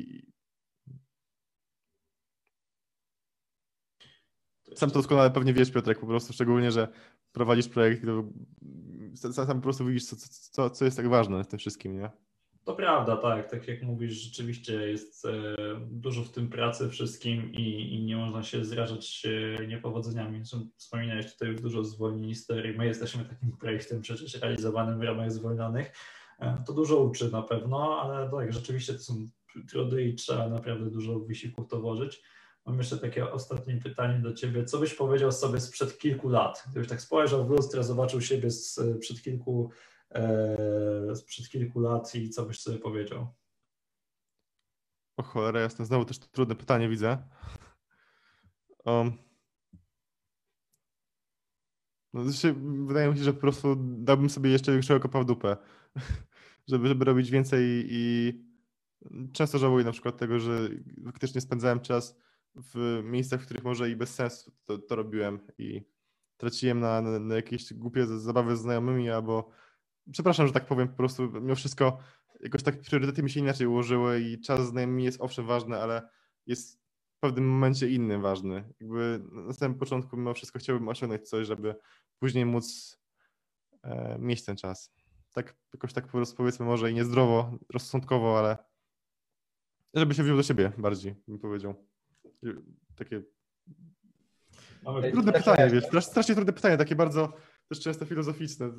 Sam to doskonale pewnie wiesz, Piotrek, po prostu szczególnie, że prowadzisz projekt, to sam po prostu widzisz, co, co, co jest tak ważne w tym wszystkim, nie? To prawda, tak. Tak jak mówisz, rzeczywiście jest e, dużo w tym pracy wszystkim i, i nie można się zrażać niepowodzeniami. Wspominałeś tutaj już dużo zwolnień historii. My jesteśmy takim projektem przecież realizowanym w ramach zwolnionych. E, to dużo uczy na pewno, ale tak, rzeczywiście to są trudy i trzeba naprawdę dużo wysiłków to włożyć. Mam jeszcze takie ostatnie pytanie do Ciebie. Co byś powiedział sobie sprzed kilku lat? Gdybyś tak spojrzał w lustro, zobaczył siebie sprzed kilku, e, sprzed kilku lat i co byś sobie powiedział? O cholera, jasne. Znowu też trudne pytanie widzę. Um. No, wydaje mi się, że po prostu dałbym sobie jeszcze większego kopa w dupę, żeby, żeby robić więcej i często żałuję na przykład tego, że faktycznie spędzałem czas w miejscach, w których może i bez sensu to, to robiłem i traciłem na, na, na, jakieś głupie zabawy z znajomymi albo przepraszam, że tak powiem, po prostu mimo wszystko jakoś tak priorytety mi się inaczej ułożyły i czas z znajomymi jest owszem ważny, ale jest w pewnym momencie inny ważny. Jakby na samym początku mimo wszystko chciałbym osiągnąć coś, żeby później móc e, mieć ten czas. Tak jakoś tak po prostu powiedzmy może i niezdrowo, rozsądkowo, ale żeby się wziął do siebie bardziej, bym powiedział. Takie Mamy trudne pytanie, wiesz, strasznie trudne pytanie, takie bardzo też często filozoficzne.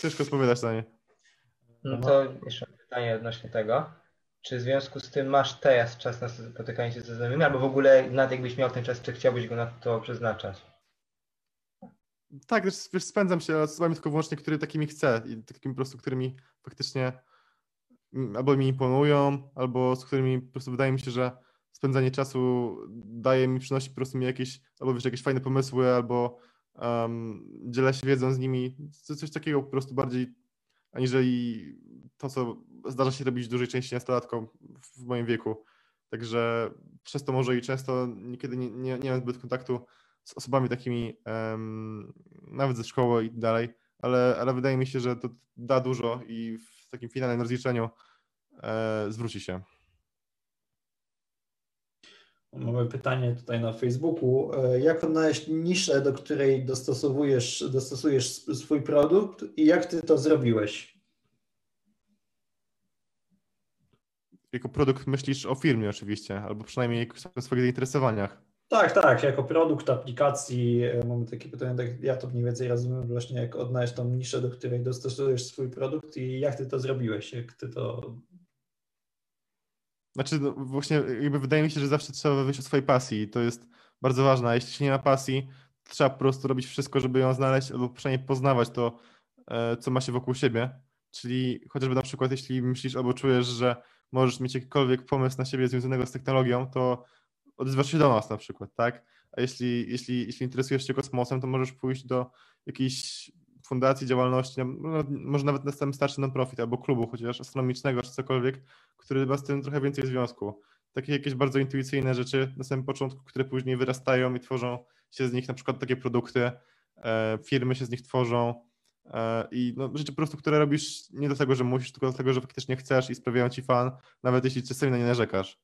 Ciężko odpowiadać na nie. No to jeszcze pytanie odnośnie tego. Czy w związku z tym masz teraz czas na spotykanie się ze znajomymi, albo w ogóle nawet jakbyś miał ten czas, czy chciałbyś go na to przeznaczać? Tak, wiesz, spędzam się z osobami tylko wyłącznie, które takimi chcę i takimi po prostu, którymi faktycznie albo mi imponują, albo z którymi po prostu wydaje mi się, że spędzanie czasu daje mi, przynosi po prostu mi jakieś, albo wiesz, jakieś fajne pomysły, albo um, dzielę się wiedzą z nimi, coś takiego po prostu bardziej, aniżeli to, co zdarza się robić w dużej części nastolatkom w moim wieku. Także przez to może i często niekiedy nie, nie, nie mam zbyt kontaktu z osobami takimi, um, nawet ze szkoły i dalej, ale, ale wydaje mi się, że to da dużo i w takim finalnym rozliczeniu e, zwróci się. Mamy pytanie tutaj na Facebooku. E, jak odnaleźć niszę, do której dostosowujesz, dostosujesz swój produkt i jak ty to zrobiłeś? Jako produkt myślisz o firmie oczywiście, albo przynajmniej o swoich zainteresowaniach. Tak, tak, jako produkt aplikacji e, mamy takie pytanie, tak ja to mniej więcej rozumiem właśnie, jak odnaleźć tą niszę, do której dostosujesz swój produkt i jak ty to zrobiłeś, jak ty to znaczy, no, właśnie jakby wydaje mi się, że zawsze trzeba wyjść od swojej pasji to jest bardzo ważne. A jeśli się nie ma pasji, trzeba po prostu robić wszystko, żeby ją znaleźć albo przynajmniej poznawać to, e, co ma się wokół siebie. Czyli chociażby na przykład, jeśli myślisz albo czujesz, że możesz mieć jakikolwiek pomysł na siebie związanego z technologią, to odzywasz się do nas na przykład, tak? A jeśli, jeśli, jeśli interesujesz się kosmosem, to możesz pójść do jakiejś fundacji, działalności, no, no, może nawet na samym starszy non-profit albo klubu, chociaż astronomicznego czy cokolwiek, który ma z tym trochę więcej związku. Takie jakieś bardzo intuicyjne rzeczy na samym początku, które później wyrastają i tworzą się z nich na przykład takie produkty, e, firmy się z nich tworzą e, i no, rzeczy po prostu, które robisz nie dlatego, że musisz, tylko dlatego, że faktycznie chcesz i sprawiają ci fan, nawet jeśli czasami na nie narzekasz.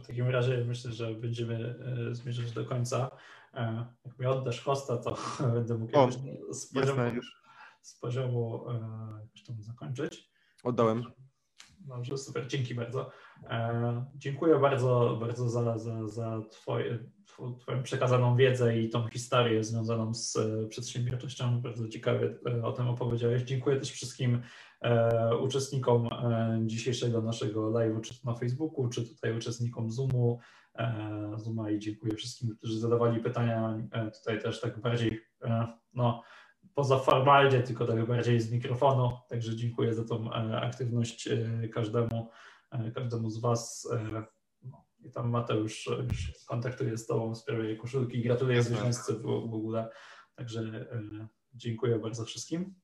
W takim razie myślę, że będziemy e, zmierzać do końca. E, Jak mi oddasz hosta, to będę mógł O, z poziomu, Jasne, już z poziomu e, tam zakończyć. oddałem. Dobrze, super, dzięki bardzo. E, dziękuję bardzo, bardzo za, za, za twoje, tw- Twoją przekazaną wiedzę i tą historię związaną z przedsiębiorczością. Bardzo ciekawie o tym opowiedziałeś. Dziękuję też wszystkim e, uczestnikom dzisiejszego naszego live'u, czy to na Facebooku, czy tutaj uczestnikom Zoomu, e, Zooma i dziękuję wszystkim, którzy zadawali pytania e, tutaj też tak bardziej, e, no, poza formalnie, tylko tak bardziej z mikrofonu. Także dziękuję za tą aktywność każdemu, każdemu z Was. No, I tam Mateusz już się skontaktuje z Tobą w sprawie koszulki. Gratuluję Jasne. zwycięzcy w, ogóle. Także dziękuję bardzo wszystkim.